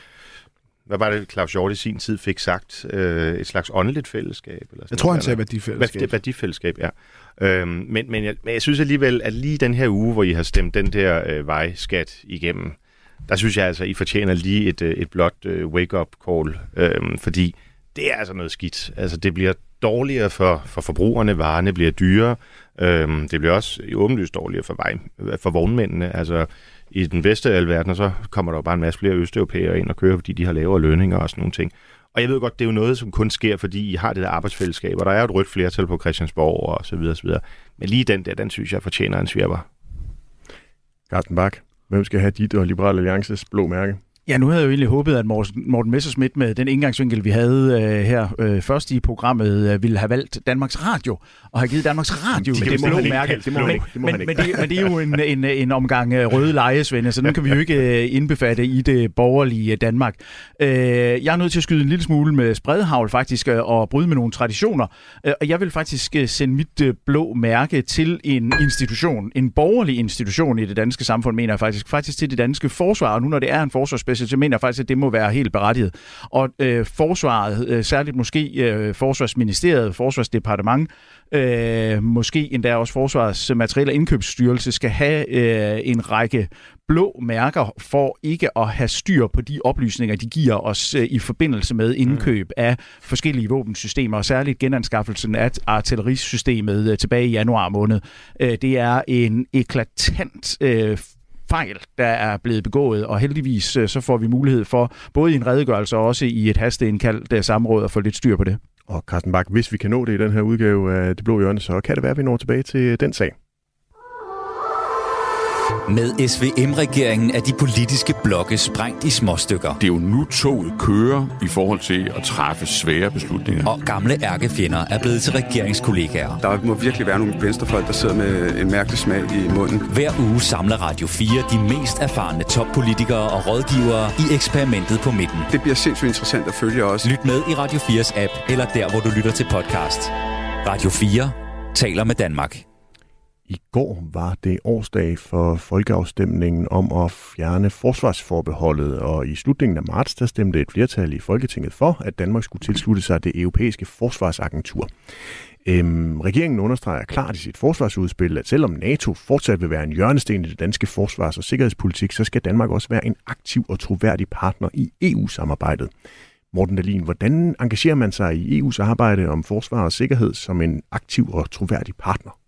hvad var det, Claus Hjort i sin tid fik sagt? Øh, et slags åndeligt fællesskab? Eller sådan jeg tror, noget, han sagde værdifællesskab. Værdi, værdifællesskab, ja. Øhm, men, men, jeg, men jeg synes alligevel, at lige den her uge, hvor I har stemt den der øh, vejskat igennem, der synes jeg altså, I fortjener lige et, øh, et blot øh, wake-up call, øh, fordi det er altså noget skidt. Altså, det bliver dårligere for, for forbrugerne, varerne bliver dyrere, øh, det bliver også åbenlyst dårligere for, vej, for vognmændene. Altså, i den veste af så kommer der jo bare en masse flere østeuropæere ind og kører, fordi de har lavere lønninger og sådan nogle ting. Og jeg ved godt, det er jo noget, som kun sker, fordi I har det der arbejdsfællesskab, og der er jo et rødt flertal på Christiansborg og så videre, så videre. Men lige den der, den synes jeg fortjener en svirper. Carsten Bak, hvem skal have dit og Liberal Alliances blå mærke? Ja, nu havde jeg jo egentlig håbet, at Morten Messersmith med den indgangsvinkel, vi havde øh, her øh, først i programmet, øh, ville have valgt Danmarks Radio og have givet Danmarks Radio det, det, han mærke. Det må han ikke. men, men, det, men det er jo en, en, en omgang øh, røde lejesvende, så nu kan vi jo ikke øh, indbefatte i det borgerlige Danmark. Øh, jeg er nødt til at skyde en lille smule med spredhavl faktisk øh, og bryde med nogle traditioner. Og jeg vil faktisk sende mit blå mærke til en institution, en borgerlig institution i det danske samfund, mener jeg faktisk, faktisk til det danske forsvar. Og nu når det er en forsvarsspecial, så mener jeg faktisk, at det må være helt berettiget. Og øh, forsvaret, øh, særligt måske øh, forsvarsministeriet, forsvarsdepartement, øh, måske endda også Forsvarets Materiel- og Indkøbsstyrelse skal have øh, en række blå mærker for ikke at have styr på de oplysninger, de giver os øh, i forbindelse med indkøb mm. af forskellige våbensystemer, og særligt genanskaffelsen af artillerisystemet øh, tilbage i januar måned. Øh, det er en eklatant øh, fejl, der er blevet begået, og heldigvis øh, så får vi mulighed for, både i en redegørelse og også i et hasteindkaldt øh, samråd, at få lidt styr på det. Og Carsten Bak, hvis vi kan nå det i den her udgave af Det Blå Hjørne, så kan det være, at vi når tilbage til den sag. Med SVM-regeringen er de politiske blokke sprængt i småstykker. Det er jo nu toget kører i forhold til at træffe svære beslutninger. Og gamle ærkefjender er blevet til regeringskollegaer. Der må virkelig være nogle venstrefolk, der sidder med en mærkelig smag i munden. Hver uge samler Radio 4 de mest erfarne toppolitikere og rådgivere i eksperimentet på midten. Det bliver sindssygt interessant at følge også. Lyt med i Radio 4's app, eller der, hvor du lytter til podcast. Radio 4 taler med Danmark. I går var det årsdag for folkeafstemningen om at fjerne forsvarsforbeholdet, og i slutningen af marts der stemte et flertal i Folketinget for, at Danmark skulle tilslutte sig det europæiske forsvarsagentur. Øhm, regeringen understreger klart i sit forsvarsudspil, at selvom NATO fortsat vil være en hjørnesten i det danske forsvars- og sikkerhedspolitik, så skal Danmark også være en aktiv og troværdig partner i EU-samarbejdet. Morten Dahlin, hvordan engagerer man sig i EU's arbejde om forsvar og sikkerhed som en aktiv og troværdig partner?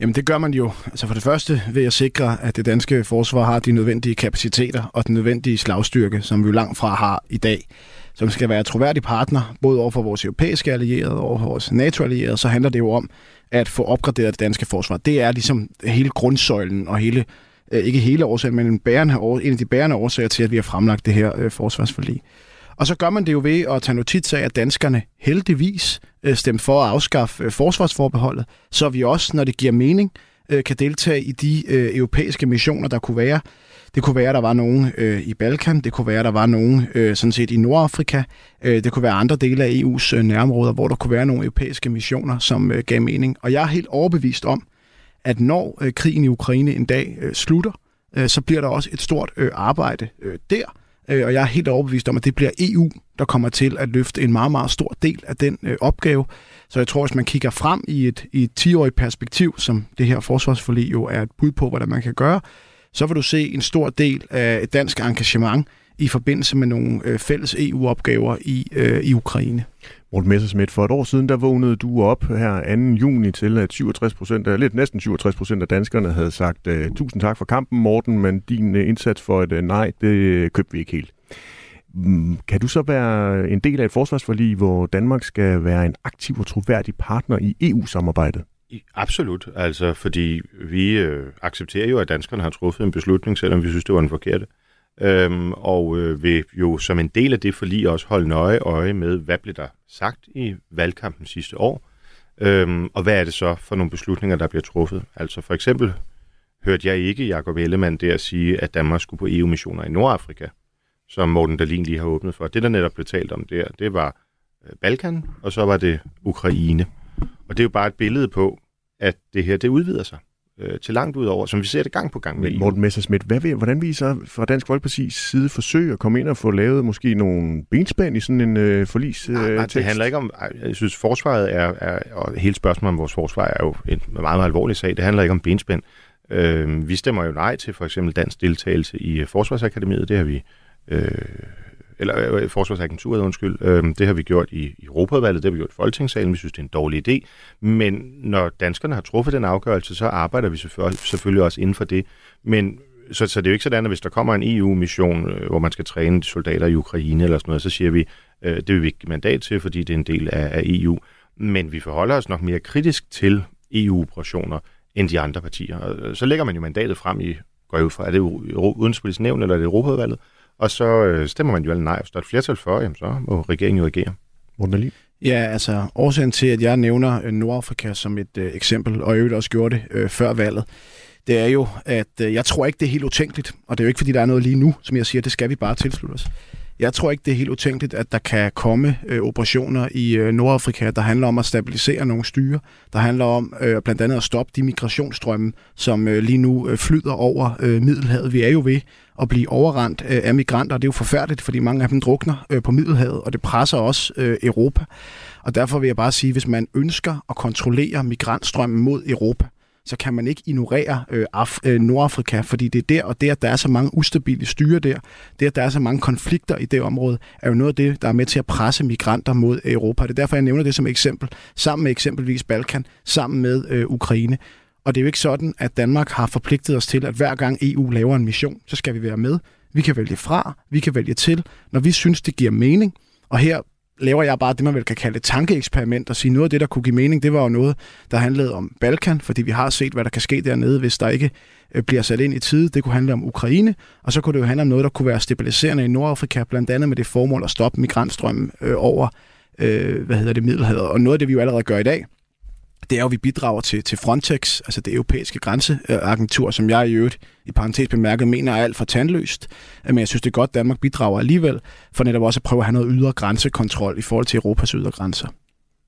Jamen det gør man jo. Altså for det første ved at sikre, at det danske forsvar har de nødvendige kapaciteter og den nødvendige slagstyrke, som vi jo langt fra har i dag. Som skal være troværdig partner, både over for vores europæiske allierede og over for vores NATO-allierede, så handler det jo om at få opgraderet det danske forsvar. Det er ligesom hele grundsøjlen og hele, øh, ikke hele årsagen, men en, bærende, en af de bærende årsager til, at vi har fremlagt det her øh, forsvarsforlig. Og så gør man det jo ved at tage notits af, at danskerne heldigvis øh, stemte for at afskaffe øh, forsvarsforbeholdet, så vi også, når det giver mening, øh, kan deltage i de europæiske missioner, der kunne være. Det kunne være, at der var nogen øh, i Balkan, det kunne være, at der var nogen øh, sådan set i Nordafrika, øh, det kunne være andre dele af EU's øh, nærområder, hvor der kunne være nogle europæiske missioner, som øh, gav mening. Og jeg er helt overbevist om, at når øh, krigen i Ukraine en dag øh, slutter, øh, så bliver der også et stort øh, arbejde øh, der, Øh, og jeg er helt overbevist om, at det bliver EU, der kommer til at løfte en meget, meget stor del af den øh, opgave. Så jeg tror, hvis man kigger frem i et, i et 10-årigt perspektiv, som det her forsvarsforlig jo er et bud på, hvordan man kan gøre, så vil du se en stor del af et dansk engagement i forbindelse med nogle øh, fælles EU-opgaver i, øh, i Ukraine. Morten Messersmith, for et år siden, der vågnede du op her 2. juni til, at 67 procent, lidt næsten 67 procent af danskerne havde sagt, øh, tusind tak for kampen, Morten, men din øh, indsats for et øh, nej, det købte vi ikke helt. Mm, kan du så være en del af et forsvarsforlig, hvor Danmark skal være en aktiv og troværdig partner i EU-samarbejdet? Absolut, altså fordi vi øh, accepterer jo, at danskerne har truffet en beslutning, selvom vi synes, det var en forkert øhm, og øh, vil jo som en del af det forlig også holde nøje øje med, hvad blev der sagt i valgkampen sidste år, øhm, og hvad er det så for nogle beslutninger, der bliver truffet. Altså for eksempel hørte jeg ikke Jacob Ellemann der sige, at Danmark skulle på EU-missioner i Nordafrika, som Morten Dalin lige har åbnet for. Det, der netop blev talt om der, det var øh, Balkan, og så var det Ukraine. Og det er jo bare et billede på, at det her, det udvider sig øh, til langt ud over, som vi ser det gang på gang med Men Morten Messerschmidt, hvad vil, hvordan vil I så fra Dansk Folkeparti's side forsøge at komme ind og få lavet måske nogle benspænd i sådan en øh, forlis øh, nej, det handler ikke om, jeg synes forsvaret er, er, og hele spørgsmålet om vores forsvar er jo en meget, meget alvorlig sag, det handler ikke om benspænd. Øh, vi stemmer jo nej til for eksempel dansk deltagelse i øh, Forsvarsakademiet, det har vi øh, eller øh, Forsvarsagenturet, undskyld. Øh, det har vi gjort i, Europaudvalget, det har vi gjort i Folketingssalen. Vi synes, det er en dårlig idé. Men når danskerne har truffet den afgørelse, så arbejder vi selvfølgelig, selvfølgelig også inden for det. Men så, så det er jo ikke sådan, at hvis der kommer en EU-mission, øh, hvor man skal træne soldater i Ukraine eller sådan noget, så siger vi, øh, det vil vi ikke mandat til, fordi det er en del af, af EU. Men vi forholder os nok mere kritisk til EU-operationer end de andre partier. Og øh, så lægger man jo mandatet frem i, går jeg ud fra, er det udenrigspolitisk nævn eller er det Europaudvalget? Og så øh, stemmer man jo alle nej. Hvis der er et flertal for, jamen, så må regeringen jo agere. Morten Ja, altså årsagen til, at jeg nævner øh, Nordafrika som et øh, eksempel, og jeg øvrigt også gjorde det øh, før valget, det er jo, at øh, jeg tror ikke, det er helt utænkeligt, og det er jo ikke, fordi der er noget lige nu, som jeg siger, det skal vi bare tilslutte os. Jeg tror ikke, det er helt utænkeligt, at der kan komme øh, operationer i øh, Nordafrika, der handler om at stabilisere nogle styre, der handler om øh, blandt andet at stoppe de migrationsstrømme, som øh, lige nu øh, flyder over øh, Middelhavet. Vi er jo ved at blive overrendt øh, af migranter, og det er jo forfærdeligt, fordi mange af dem drukner øh, på Middelhavet, og det presser også øh, Europa. Og derfor vil jeg bare sige, hvis man ønsker at kontrollere migrantstrømmen mod Europa, så kan man ikke ignorere øh, Af- øh, Nordafrika, fordi det er der, og det, at der er så mange ustabile styre der, det, at der er så mange konflikter i det område, er jo noget af det, der er med til at presse migranter mod Europa. Det er derfor, jeg nævner det som eksempel, sammen med eksempelvis Balkan, sammen med øh, Ukraine. Og det er jo ikke sådan, at Danmark har forpligtet os til, at hver gang EU laver en mission, så skal vi være med. Vi kan vælge fra, vi kan vælge til, når vi synes, det giver mening. Og her laver jeg bare det, man vel kan kalde et tankeeksperiment, og sige, noget af det, der kunne give mening, det var jo noget, der handlede om Balkan, fordi vi har set, hvad der kan ske dernede, hvis der ikke øh, bliver sat ind i tide. Det kunne handle om Ukraine, og så kunne det jo handle om noget, der kunne være stabiliserende i Nordafrika, blandt andet med det formål at stoppe migrantstrømmen øh, over øh, hvad hedder det, Middelhavet. Og noget af det, vi jo allerede gør i dag, det er jo, at vi bidrager til, til Frontex, altså det europæiske grænseagentur, som jeg i øvrigt i parentes bemærket mener er alt for tandløst. Men jeg synes, det er godt, at Danmark bidrager alligevel, for netop også at prøve at have noget ydre grænsekontrol i forhold til Europas ydre grænser.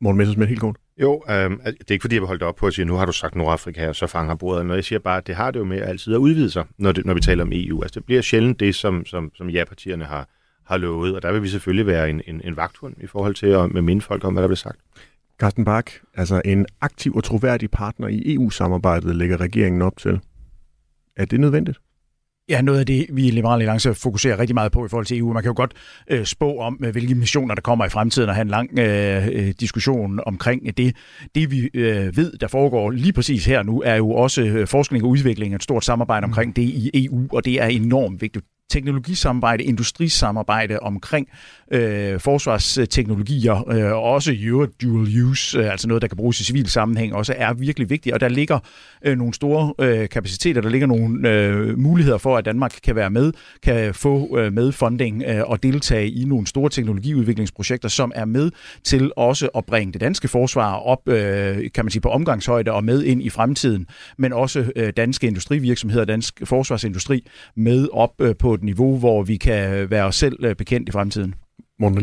Morten Messersmith, helt kort. Jo, øh, det er ikke fordi, jeg vil holde op på at sige, nu har du sagt Nordafrika, og så fanger bordet. Når jeg siger bare, at det har det jo med altid at udvide sig, når, det, når vi taler om EU. Altså det bliver sjældent det, som, som, som ja-partierne har, har lovet, og der vil vi selvfølgelig være en, en, en vagthund i forhold til at med minde folk om, hvad der bliver sagt. Carsten Bak, altså en aktiv og troværdig partner i EU-samarbejdet lægger regeringen op til. Er det nødvendigt? Ja, noget af det, vi i Liberale Alliance fokuserer rigtig meget på i forhold til EU. Man kan jo godt øh, spå om, øh, hvilke missioner der kommer i fremtiden, og have en lang øh, øh, diskussion omkring det. Det vi øh, ved, der foregår lige præcis her nu, er jo også øh, forskning og udvikling, et stort samarbejde omkring det i EU, og det er enormt vigtigt teknologisamarbejde, industrisamarbejde omkring øh, forsvarsteknologier, øh, og også i øvrigt dual use, øh, altså noget, der kan bruges i civil sammenhæng, også er virkelig vigtigt. Og der ligger øh, nogle store øh, kapaciteter, der ligger nogle øh, muligheder for, at Danmark kan være med, kan få øh, medfunding øh, og deltage i nogle store teknologiudviklingsprojekter, som er med til også at bringe det danske forsvar op, øh, kan man sige, på omgangshøjde og med ind i fremtiden, men også øh, danske industrivirksomheder, dansk forsvarsindustri med op øh, på et niveau, hvor vi kan være os selv øh, bekendt i fremtiden. Morten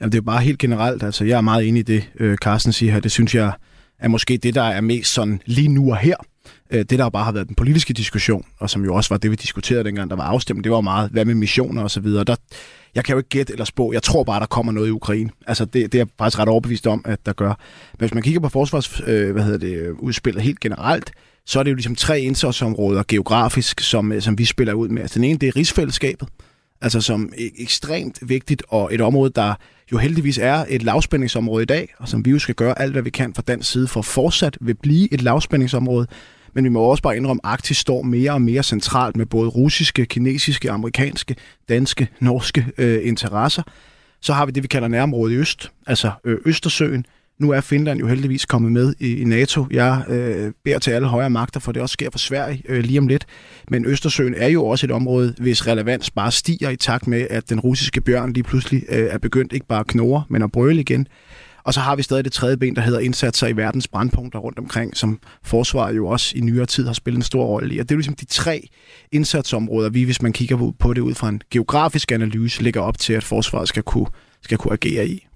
Jamen, det er jo bare helt generelt. Altså, jeg er meget enig i det, øh, Carsten siger her. Det synes jeg er måske det, der er mest sådan lige nu og her. Øh, det, der bare har været den politiske diskussion, og som jo også var det, vi diskuterede dengang, der var afstemning, det var meget, hvad med missioner og så videre. Der, jeg kan jo ikke gætte eller spå. Jeg tror bare, der kommer noget i Ukraine. Altså, det, det er jeg faktisk ret overbevist om, at der gør. Men hvis man kigger på forsvars, øh, hvad hedder det, udspillet helt generelt, så er det jo ligesom tre indsatsområder geografisk, som, øh, som vi spiller ud med. Altså, den ene, det er rigsfællesskabet, altså som er ekstremt vigtigt, og et område, der jo heldigvis er et lavspændingsområde i dag, og som vi jo skal gøre alt, hvad vi kan fra den side, for fortsat vil blive et lavspændingsområde. Men vi må også bare indrømme, at Arktis står mere og mere centralt med både russiske, kinesiske, amerikanske, danske, norske øh, interesser. Så har vi det, vi kalder nærområdet i øst, altså øh, Østersøen, nu er Finland jo heldigvis kommet med i, i NATO. Jeg øh, beder til alle højere magter, for det også sker for Sverige øh, lige om lidt. Men Østersøen er jo også et område, hvis relevans bare stiger i takt med, at den russiske bjørn lige pludselig øh, er begyndt ikke bare at knurre, men at brøle igen. Og så har vi stadig det tredje ben, der hedder indsatser i verdens brandpunkter rundt omkring, som forsvaret jo også i nyere tid har spillet en stor rolle i. Og det er jo ligesom de tre indsatsområder, vi, hvis man kigger på det ud fra en geografisk analyse, ligger op til, at forsvaret skal kunne, skal kunne agere i.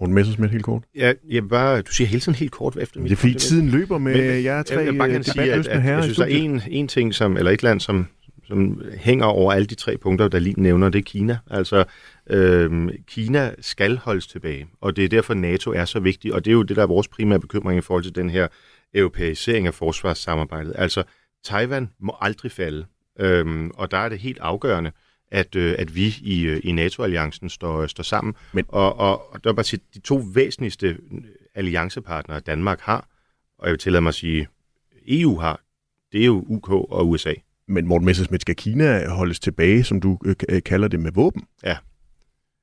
Morten Messersmith helt kort. Ja, jeg bare, du siger hele tiden helt kort efter Det er fordi tiden løber med men, jer tre jeg, jeg bare kan sige, at, at, jeg synes, der er en, en ting, som, eller et land, som, som hænger over alle de tre punkter, der lige nævner, det er Kina. Altså, øhm, Kina skal holdes tilbage, og det er derfor, NATO er så vigtig, og det er jo det, der er vores primære bekymring i forhold til den her europæisering af forsvarssamarbejdet. Altså, Taiwan må aldrig falde, øhm, og der er det helt afgørende, at, øh, at vi i, øh, i NATO-alliancen står, står sammen. Men... Og, og, og der er bare sige, de to væsentligste alliancepartnere, Danmark har, og jeg vil tillade mig at sige, EU har, det er jo UK og USA. Men Morten Messersmith, skal Kina holdes tilbage, som du øh, øh kalder det, med våben? Ja.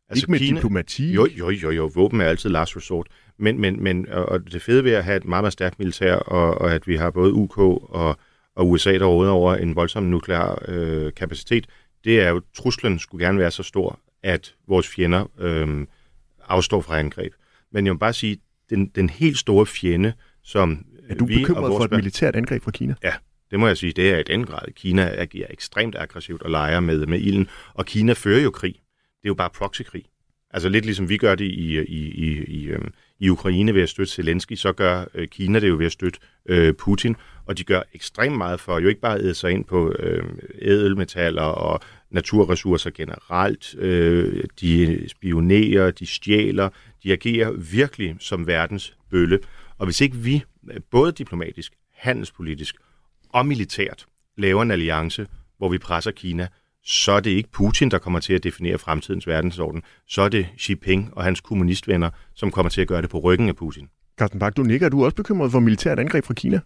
Altså, Ikke med Kina, diplomati? Jo, jo, jo, jo. Våben er altid last resort. Men, men, men og det fede ved at have et meget, meget stærkt militær, og, og at vi har både UK og, og USA, der råder over en voldsom nuklear øh, kapacitet, det er jo, truslen skulle gerne være så stor, at vores fjender øh, afstår fra angreb. Men jeg vil bare sige, den, den helt store fjende, som Er du vi bekymret og for vores et militært angreb fra Kina? Ja, det må jeg sige, det er i den grad. Kina agerer ekstremt aggressivt og leger med, med ilden, og Kina fører jo krig. Det er jo bare proxykrig. Altså lidt ligesom vi gør det i, i, i, i, øhm, i Ukraine ved at støtte Zelensky, så gør øh, Kina det jo ved at støtte øh, Putin, og de gør ekstremt meget for jo ikke bare at æde sig ind på øh, ædelmetaller og naturressourcer generelt. Øh, de spionerer, de stjæler, de agerer virkelig som verdens bølle. Og hvis ikke vi, både diplomatisk, handelspolitisk og militært, laver en alliance, hvor vi presser Kina, så er det ikke Putin, der kommer til at definere fremtidens verdensorden. Så er det Xi Jinping og hans kommunistvenner, som kommer til at gøre det på ryggen af Putin. Carsten Bak, du nikker. Er du også bekymret for militært angreb fra Kina?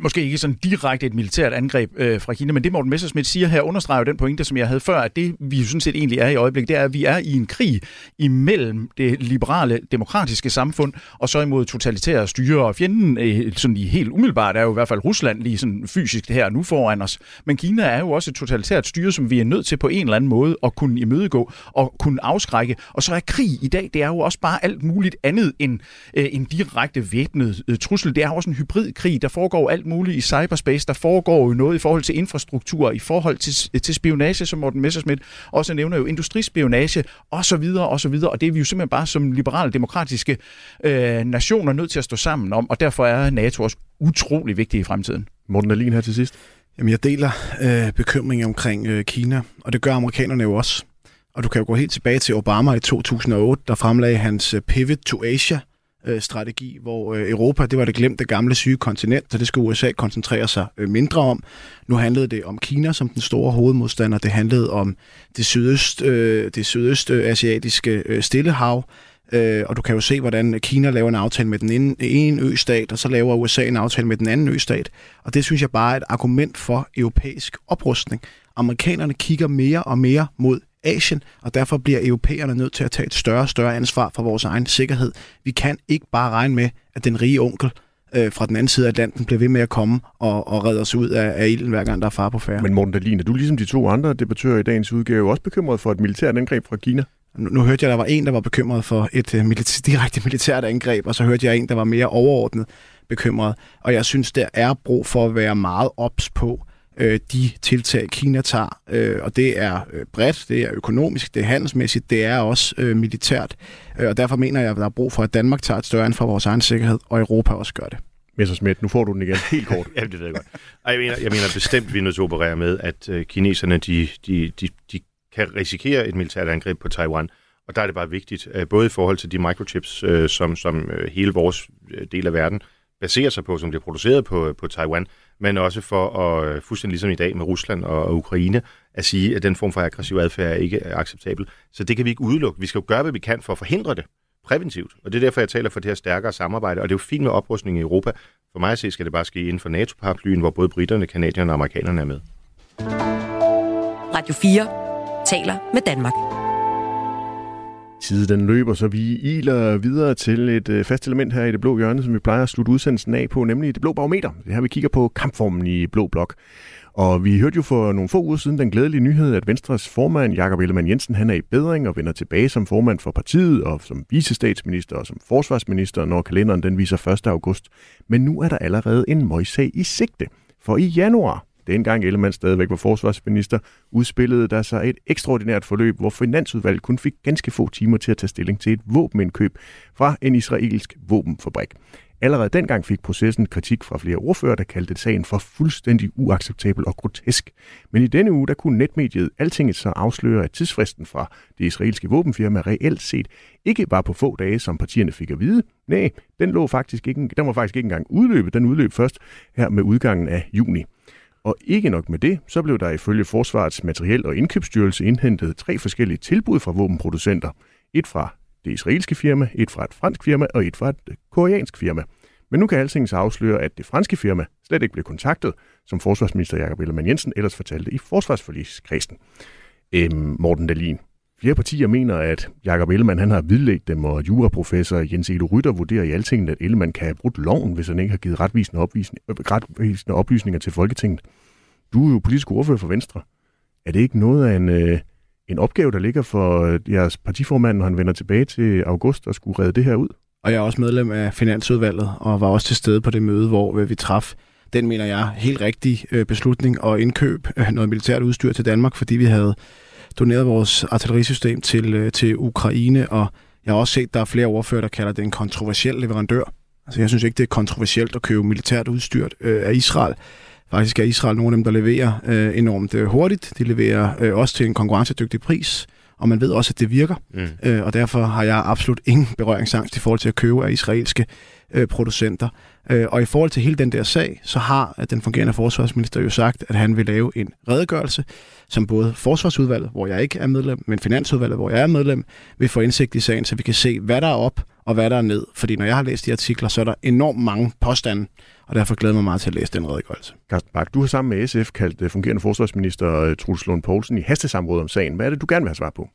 Måske ikke sådan direkte et militært angreb øh, fra Kina, men det Morten Messerschmidt siger her understreger jo den pointe, som jeg havde før, at det vi jo sådan set egentlig er i øjeblikket, det er, at vi er i en krig imellem det liberale, demokratiske samfund og så imod totalitære styre, og fjenden øh, sådan i helt umiddelbart er jo i hvert fald Rusland lige sådan fysisk her nu foran os. Men Kina er jo også et totalitært styre, som vi er nødt til på en eller anden måde at kunne imødegå og kunne afskrække. Og så er krig i dag, det er jo også bare alt muligt andet end øh, en direkte væbnet øh, trussel. Det er også en hybridkrig, der foregår alt muligt i cyberspace. Der foregår jo noget i forhold til infrastruktur, i forhold til, til spionage, som Morten Messerschmidt også nævner jo, industrispionage osv. osv. Og det er vi jo simpelthen bare som liberale demokratiske øh, nationer nødt til at stå sammen om, og derfor er NATO også utrolig vigtig i fremtiden. Morten Alin her til sidst. Jamen, jeg deler øh, bekymringen omkring øh, Kina, og det gør amerikanerne jo også. Og du kan jo gå helt tilbage til Obama i 2008, der fremlagde hans øh, Pivot to Asia øh, strategi, hvor øh, Europa, det var det glemte gamle syge kontinent, så det skulle USA koncentrere sig øh, mindre om. Nu handlede det om Kina som den store hovedmodstander. Det handlede om det sydøst, øh, det sydøstasiatiske øh, øh stillehav. Øh, og du kan jo se, hvordan Kina laver en aftale med den ene, ene østat, og så laver USA en aftale med den anden østat. Og det synes jeg bare er et argument for europæisk oprustning. Amerikanerne kigger mere og mere mod Asien, og derfor bliver europæerne nødt til at tage et større og større ansvar for vores egen sikkerhed. Vi kan ikke bare regne med, at den rige onkel øh, fra den anden side af Atlanten bliver ved med at komme og, og redde os ud af, af ilden, hver gang der er far på færre. Men Morten Dahlin, er du ligesom de to andre debattører i dagens udgave også bekymret for et militært angreb fra Kina? Nu, nu hørte jeg, at der var en, der var bekymret for et uh, milita- direkte militært angreb, og så hørte jeg en, der var mere overordnet bekymret. Og jeg synes, der er brug for at være meget ops på øh, de tiltag, Kina tager. Øh, og det er øh, bredt, det er økonomisk, det er handelsmæssigt, det er også øh, militært. Øh, og derfor mener jeg, at der er brug for, at Danmark tager et større ansvar for vores egen sikkerhed, og Europa også gør det. Messersmith, nu får du den igen helt kort. ja, det ved jeg godt. Ej, jeg, mener, jeg mener bestemt, vi er nødt til at operere med, at øh, kineserne de, de, de, de kan risikere et militært angreb på Taiwan. Og der er det bare vigtigt, øh, både i forhold til de microchips, øh, som, som øh, hele vores del af verden baserer sig på, som bliver produceret på, på Taiwan, men også for at, øh, fuldstændig ligesom i dag med Rusland og, og Ukraine, at sige, at den form for aggressiv adfærd er ikke er acceptabel. Så det kan vi ikke udelukke. Vi skal jo gøre, hvad vi kan for at forhindre det præventivt. Og det er derfor, jeg taler for det her stærkere samarbejde. Og det er jo fint med oprustning i Europa. For mig at se, skal det bare ske inden for NATO-paraplyen, hvor både britterne, kanadierne og amerikanerne er med. Radio 4 taler med Danmark. Tiden den løber, så vi iler videre til et øh, fast element her i det blå hjørne, som vi plejer at slutte udsendelsen af på, nemlig det blå barometer. Det her vi kigger på kampformen i blå blok. Og vi hørte jo for nogle få uger siden den glædelige nyhed, at Venstres formand, Jakob Ellemann Jensen, han er i bedring og vender tilbage som formand for partiet og som vicestatsminister og som forsvarsminister, når kalenderen den viser 1. august. Men nu er der allerede en møjsag i sigte. For i januar, dengang Ellemann stadigvæk var forsvarsminister, udspillede der sig et ekstraordinært forløb, hvor Finansudvalget kun fik ganske få timer til at tage stilling til et våbenindkøb fra en israelsk våbenfabrik. Allerede dengang fik processen kritik fra flere ordfører, der kaldte sagen for fuldstændig uacceptabel og grotesk. Men i denne uge, der kunne netmediet Altinget så afsløre, at tidsfristen fra det israelske våbenfirma reelt set ikke var på få dage, som partierne fik at vide. Nej, den, lå faktisk ikke, den var faktisk ikke engang udløbet. Den udløb først her med udgangen af juni. Og ikke nok med det, så blev der ifølge Forsvarets Materiel- og Indkøbsstyrelse indhentet tre forskellige tilbud fra våbenproducenter. Et fra det israelske firma, et fra et fransk firma og et fra et øh, koreansk firma. Men nu kan Altingens afsløre, at det franske firma slet ikke blev kontaktet, som forsvarsminister Jakob Ellemann Jensen ellers fortalte i forsvarsforligskredsen. Øhm, Morten Dalin. Flere partier mener, at Jakob Ellemann han har vidlægt dem, og juraprofessor Jens Edo Rytter vurderer i Altinget, at Ellemann kan have brudt loven, hvis han ikke har givet retvisende, opvisning, øh, retvisende oplysninger til Folketinget. Du er jo politisk ordfører for Venstre. Er det ikke noget af en, øh, en opgave, der ligger for øh, jeres partiformand, når han vender tilbage til august og skulle redde det her ud? Og jeg er også medlem af Finansudvalget, og var også til stede på det møde, hvor øh, vi traf den, mener jeg, helt rigtig beslutning at indkøb af noget militært udstyr til Danmark, fordi vi havde doneret vores artillerisystem til, øh, til Ukraine, og jeg har også set, at der er flere ordfører, der kalder det en kontroversiel leverandør. Altså, jeg synes ikke, det er kontroversielt at købe militært udstyr øh, af Israel. Faktisk er Israel nogle af dem, der leverer øh, enormt øh, hurtigt. De leverer øh, også til en konkurrencedygtig pris, og man ved også, at det virker. Mm. Øh, og derfor har jeg absolut ingen berøringsangst i forhold til at købe af israelske øh, producenter. Øh, og i forhold til hele den der sag, så har øh, den fungerende forsvarsminister jo sagt, at han vil lave en redegørelse, som både forsvarsudvalget, hvor jeg ikke er medlem, men finansudvalget, hvor jeg er medlem, vil få indsigt i sagen, så vi kan se, hvad der er op og hvad der er ned. Fordi når jeg har læst de artikler, så er der enormt mange påstande, og derfor glæder jeg mig meget til at læse den redegørelse. Carsten Bak, du har sammen med SF kaldt øh, fungerende forsvarsminister øh, Truls Lund Poulsen i hastesamråd om sagen. Hvad er det, du gerne vil have svar på?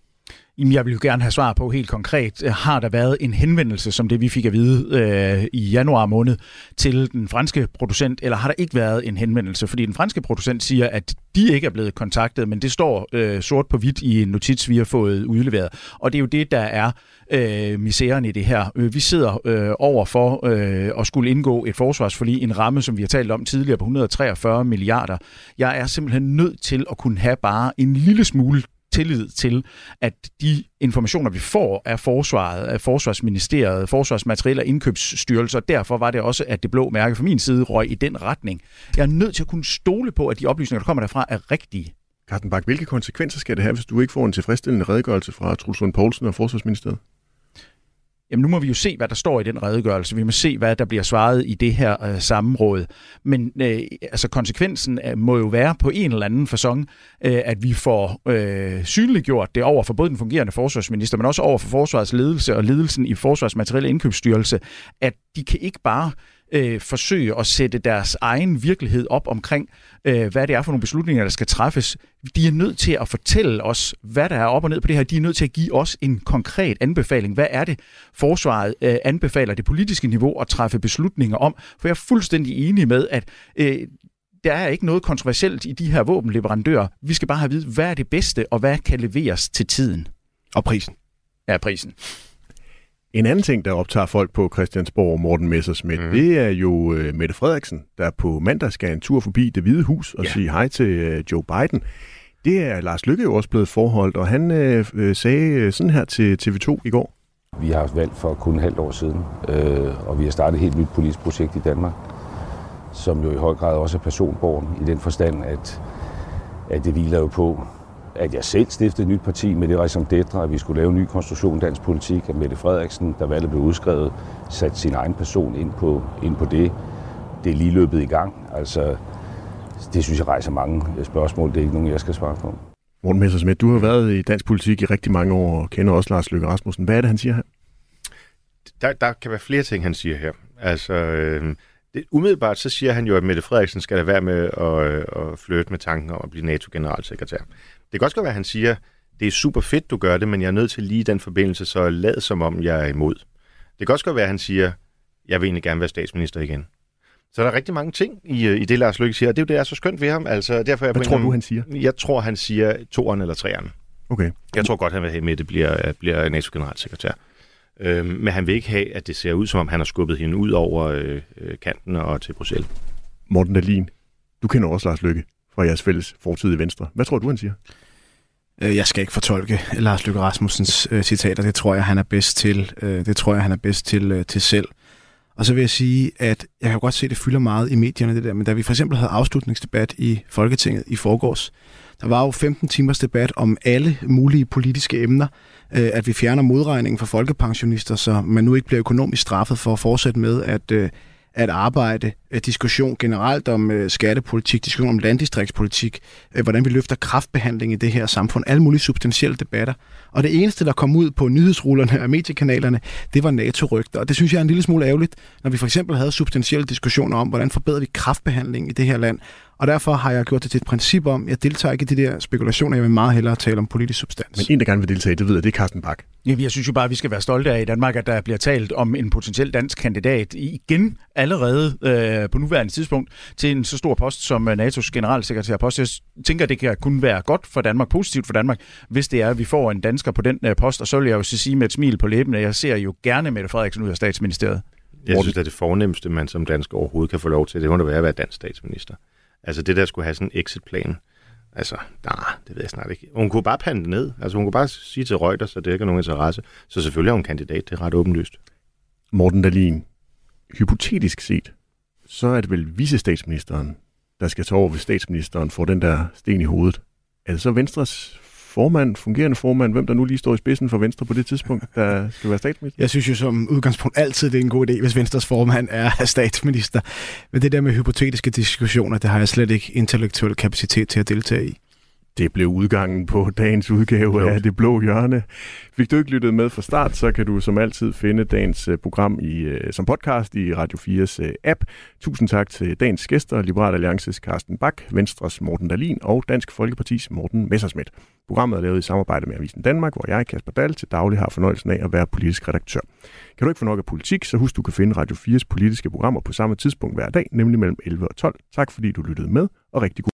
Jamen, jeg vil jo gerne have svar på helt konkret. Øh, har der været en henvendelse, som det vi fik at vide øh, i januar måned, til den franske producent, eller har der ikke været en henvendelse? Fordi den franske producent siger, at de ikke er blevet kontaktet, men det står øh, sort på hvidt i en notits, vi har fået udleveret. Og det er jo det, der er øh, misæren i det her. Øh, vi sidder øh, over for øh, at skulle indgå et forsvarsforlig, en ramme, som vi har talt om tidligere på 143 milliarder. Jeg er simpelthen nødt til at kunne have bare en lille smule tillid til, at de informationer, vi får af forsvaret, af forsvarsministeriet, forsvarsmateriel og indkøbsstyrelser, derfor var det også, at det blå mærke fra min side røg i den retning. Jeg er nødt til at kunne stole på, at de oplysninger, der kommer derfra, er rigtige. Carsten Bak, hvilke konsekvenser skal det have, hvis du ikke får en tilfredsstillende redegørelse fra Truls Lund Poulsen og Forsvarsministeriet? Jamen nu må vi jo se, hvad der står i den redegørelse. Vi må se, hvad der bliver svaret i det her øh, sammenråd. Men øh, altså konsekvensen øh, må jo være på en eller anden façon, øh, at vi får øh, synliggjort det over for både den fungerende forsvarsminister, men også over for forsvarets ledelse og ledelsen i Forsvarsmaterielle Indkøbsstyrelse, at de kan ikke bare øh, forsøge at sætte deres egen virkelighed op omkring, øh, hvad det er for nogle beslutninger, der skal træffes. De er nødt til at fortælle os, hvad der er op og ned på det her. De er nødt til at give os en konkret anbefaling. Hvad er det, forsvaret øh, anbefaler det politiske niveau at træffe beslutninger om? For jeg er fuldstændig enig med, at øh, der er ikke noget kontroversielt i de her våbenleverandører. Vi skal bare have at vide, hvad er det bedste, og hvad kan leveres til tiden. Og prisen. Ja, prisen. En anden ting, der optager folk på Christiansborg, Morten Messersmith, mm. det er jo uh, Mette Frederiksen, der på mandag skal en tur forbi det hvide hus og ja. sige hej til uh, Joe Biden. Det er Lars Lykke jo også blevet forholdt, og han uh, sagde sådan her til TV2 i går. Vi har valgt for kun et halvt år siden, øh, og vi har startet et helt nyt politisk projekt i Danmark, som jo i høj grad også er personborgen i den forstand, at, at det hviler jo på, at jeg selv stiftede et nyt parti med det som Detra, at vi skulle lave en ny konstruktion i dansk politik, at Mette Frederiksen, der valgte blev udskrevet, satte sin egen person ind på, ind på det. Det er lige løbet i gang. Altså, det synes jeg rejser mange spørgsmål. Det er ikke nogen, jeg skal svare på. Morten Messersmith, du har været i dansk politik i rigtig mange år og kender også Lars Løkke Rasmussen. Hvad er det, han siger her? Der, der kan være flere ting, han siger her. Altså, øh, det, umiddelbart så siger han jo, at Mette Frederiksen skal lade være med at, øh, at flytte med tanken om at blive NATO-generalsekretær. Det kan også godt være, at han siger, det er super fedt, du gør det, men jeg er nødt til lige den forbindelse, så lad som om, jeg er imod. Det kan også godt være, at han siger, jeg vil egentlig gerne være statsminister igen. Så der er rigtig mange ting i, øh, i det, Lars Løkke siger, og det er jo det, der er så skønt ved ham. Altså, derfor jeg Hvad tror du, han siger? Jeg tror, han siger toeren eller treeren. Okay. Jeg tror godt, han vil have med, at det bliver, bliver NATO-generalsekretær. Øhm, men han vil ikke have, at det ser ud, som om han har skubbet hende ud over øh, øh kanten og til Bruxelles. Morten Dahlin, du kender også Lars Løkke fra jeres fælles fortid i Venstre. Hvad tror du, han siger? Øh, jeg skal ikke fortolke Lars Løkke Rasmussens øh, citater. Det tror jeg, han er bedst til. Øh, det tror jeg, han er bedst til, øh, til selv. Og så vil jeg sige, at jeg kan godt se, at det fylder meget i medierne, det der. Men da vi for eksempel havde afslutningsdebat i Folketinget i forgårs, der var jo 15 timers debat om alle mulige politiske emner. Øh, at vi fjerner modregningen for folkepensionister, så man nu ikke bliver økonomisk straffet for at fortsætte med at øh, at arbejde, øh, diskussion generelt om øh, skattepolitik, diskussion om landdistriktspolitik, øh, hvordan vi løfter kraftbehandling i det her samfund, alle mulige substantielle debatter. Og det eneste, der kom ud på nyhedsrullerne og mediekanalerne, det var NATO-rygter. Og det synes jeg er en lille smule ærgerligt, når vi for eksempel havde substantielle diskussioner om, hvordan forbedrer vi kraftbehandling i det her land, og derfor har jeg gjort det til et princip om, at jeg deltager ikke i de der spekulationer. Jeg vil meget hellere tale om politisk substans. Men en, der gerne vil deltage, det ved jeg, det er Carsten Bak. Ja, jeg synes jo bare, at vi skal være stolte af i Danmark, at der bliver talt om en potentiel dansk kandidat igen allerede øh, på nuværende tidspunkt til en så stor post som øh, NATO's generalsekretærpost. Jeg tænker, det kan kun være godt for Danmark, positivt for Danmark, hvis det er, at vi får en dansker på den øh, post. Og så vil jeg jo sige med et smil på læben, at jeg ser jo gerne Mette Frederiksen ud af statsministeriet. Jeg synes, at det fornemmeste, man som dansk overhovedet kan få lov til, det må da være at være dansk statsminister. Altså det der skulle have sådan en exit-plan. Altså, nej, det ved jeg snart ikke. Hun kunne bare pande ned. Altså hun kunne bare sige til Reuters, at det ikke er nogen interesse. Så selvfølgelig er hun kandidat, det er ret åbenlyst. Morten Dahlin, hypotetisk set, så er det vel vicestatsministeren, der skal tage over, hvis statsministeren får den der sten i hovedet. Er det så Venstres formand, fungerende formand, hvem der nu lige står i spidsen for Venstre på det tidspunkt, der skal være statsminister? Jeg synes jo som udgangspunkt altid, det er en god idé, hvis Venstres formand er statsminister. Men det der med hypotetiske diskussioner, det har jeg slet ikke intellektuel kapacitet til at deltage i. Det blev udgangen på dagens udgave af Det Blå Hjørne. Fik du ikke lyttet med fra start, så kan du som altid finde dagens øh, program i, øh, som podcast i Radio 4's øh, app. Tusind tak til dagens gæster, Liberal Alliances Carsten Bak, Venstres Morten Dalin og Dansk Folkepartis Morten Messersmith. Programmet er lavet i samarbejde med Avisen Danmark, hvor jeg, Kasper Dahl, til daglig har fornøjelsen af at være politisk redaktør. Kan du ikke få nok af politik, så husk, du kan finde Radio 4's politiske programmer på samme tidspunkt hver dag, nemlig mellem 11 og 12. Tak fordi du lyttede med, og rigtig god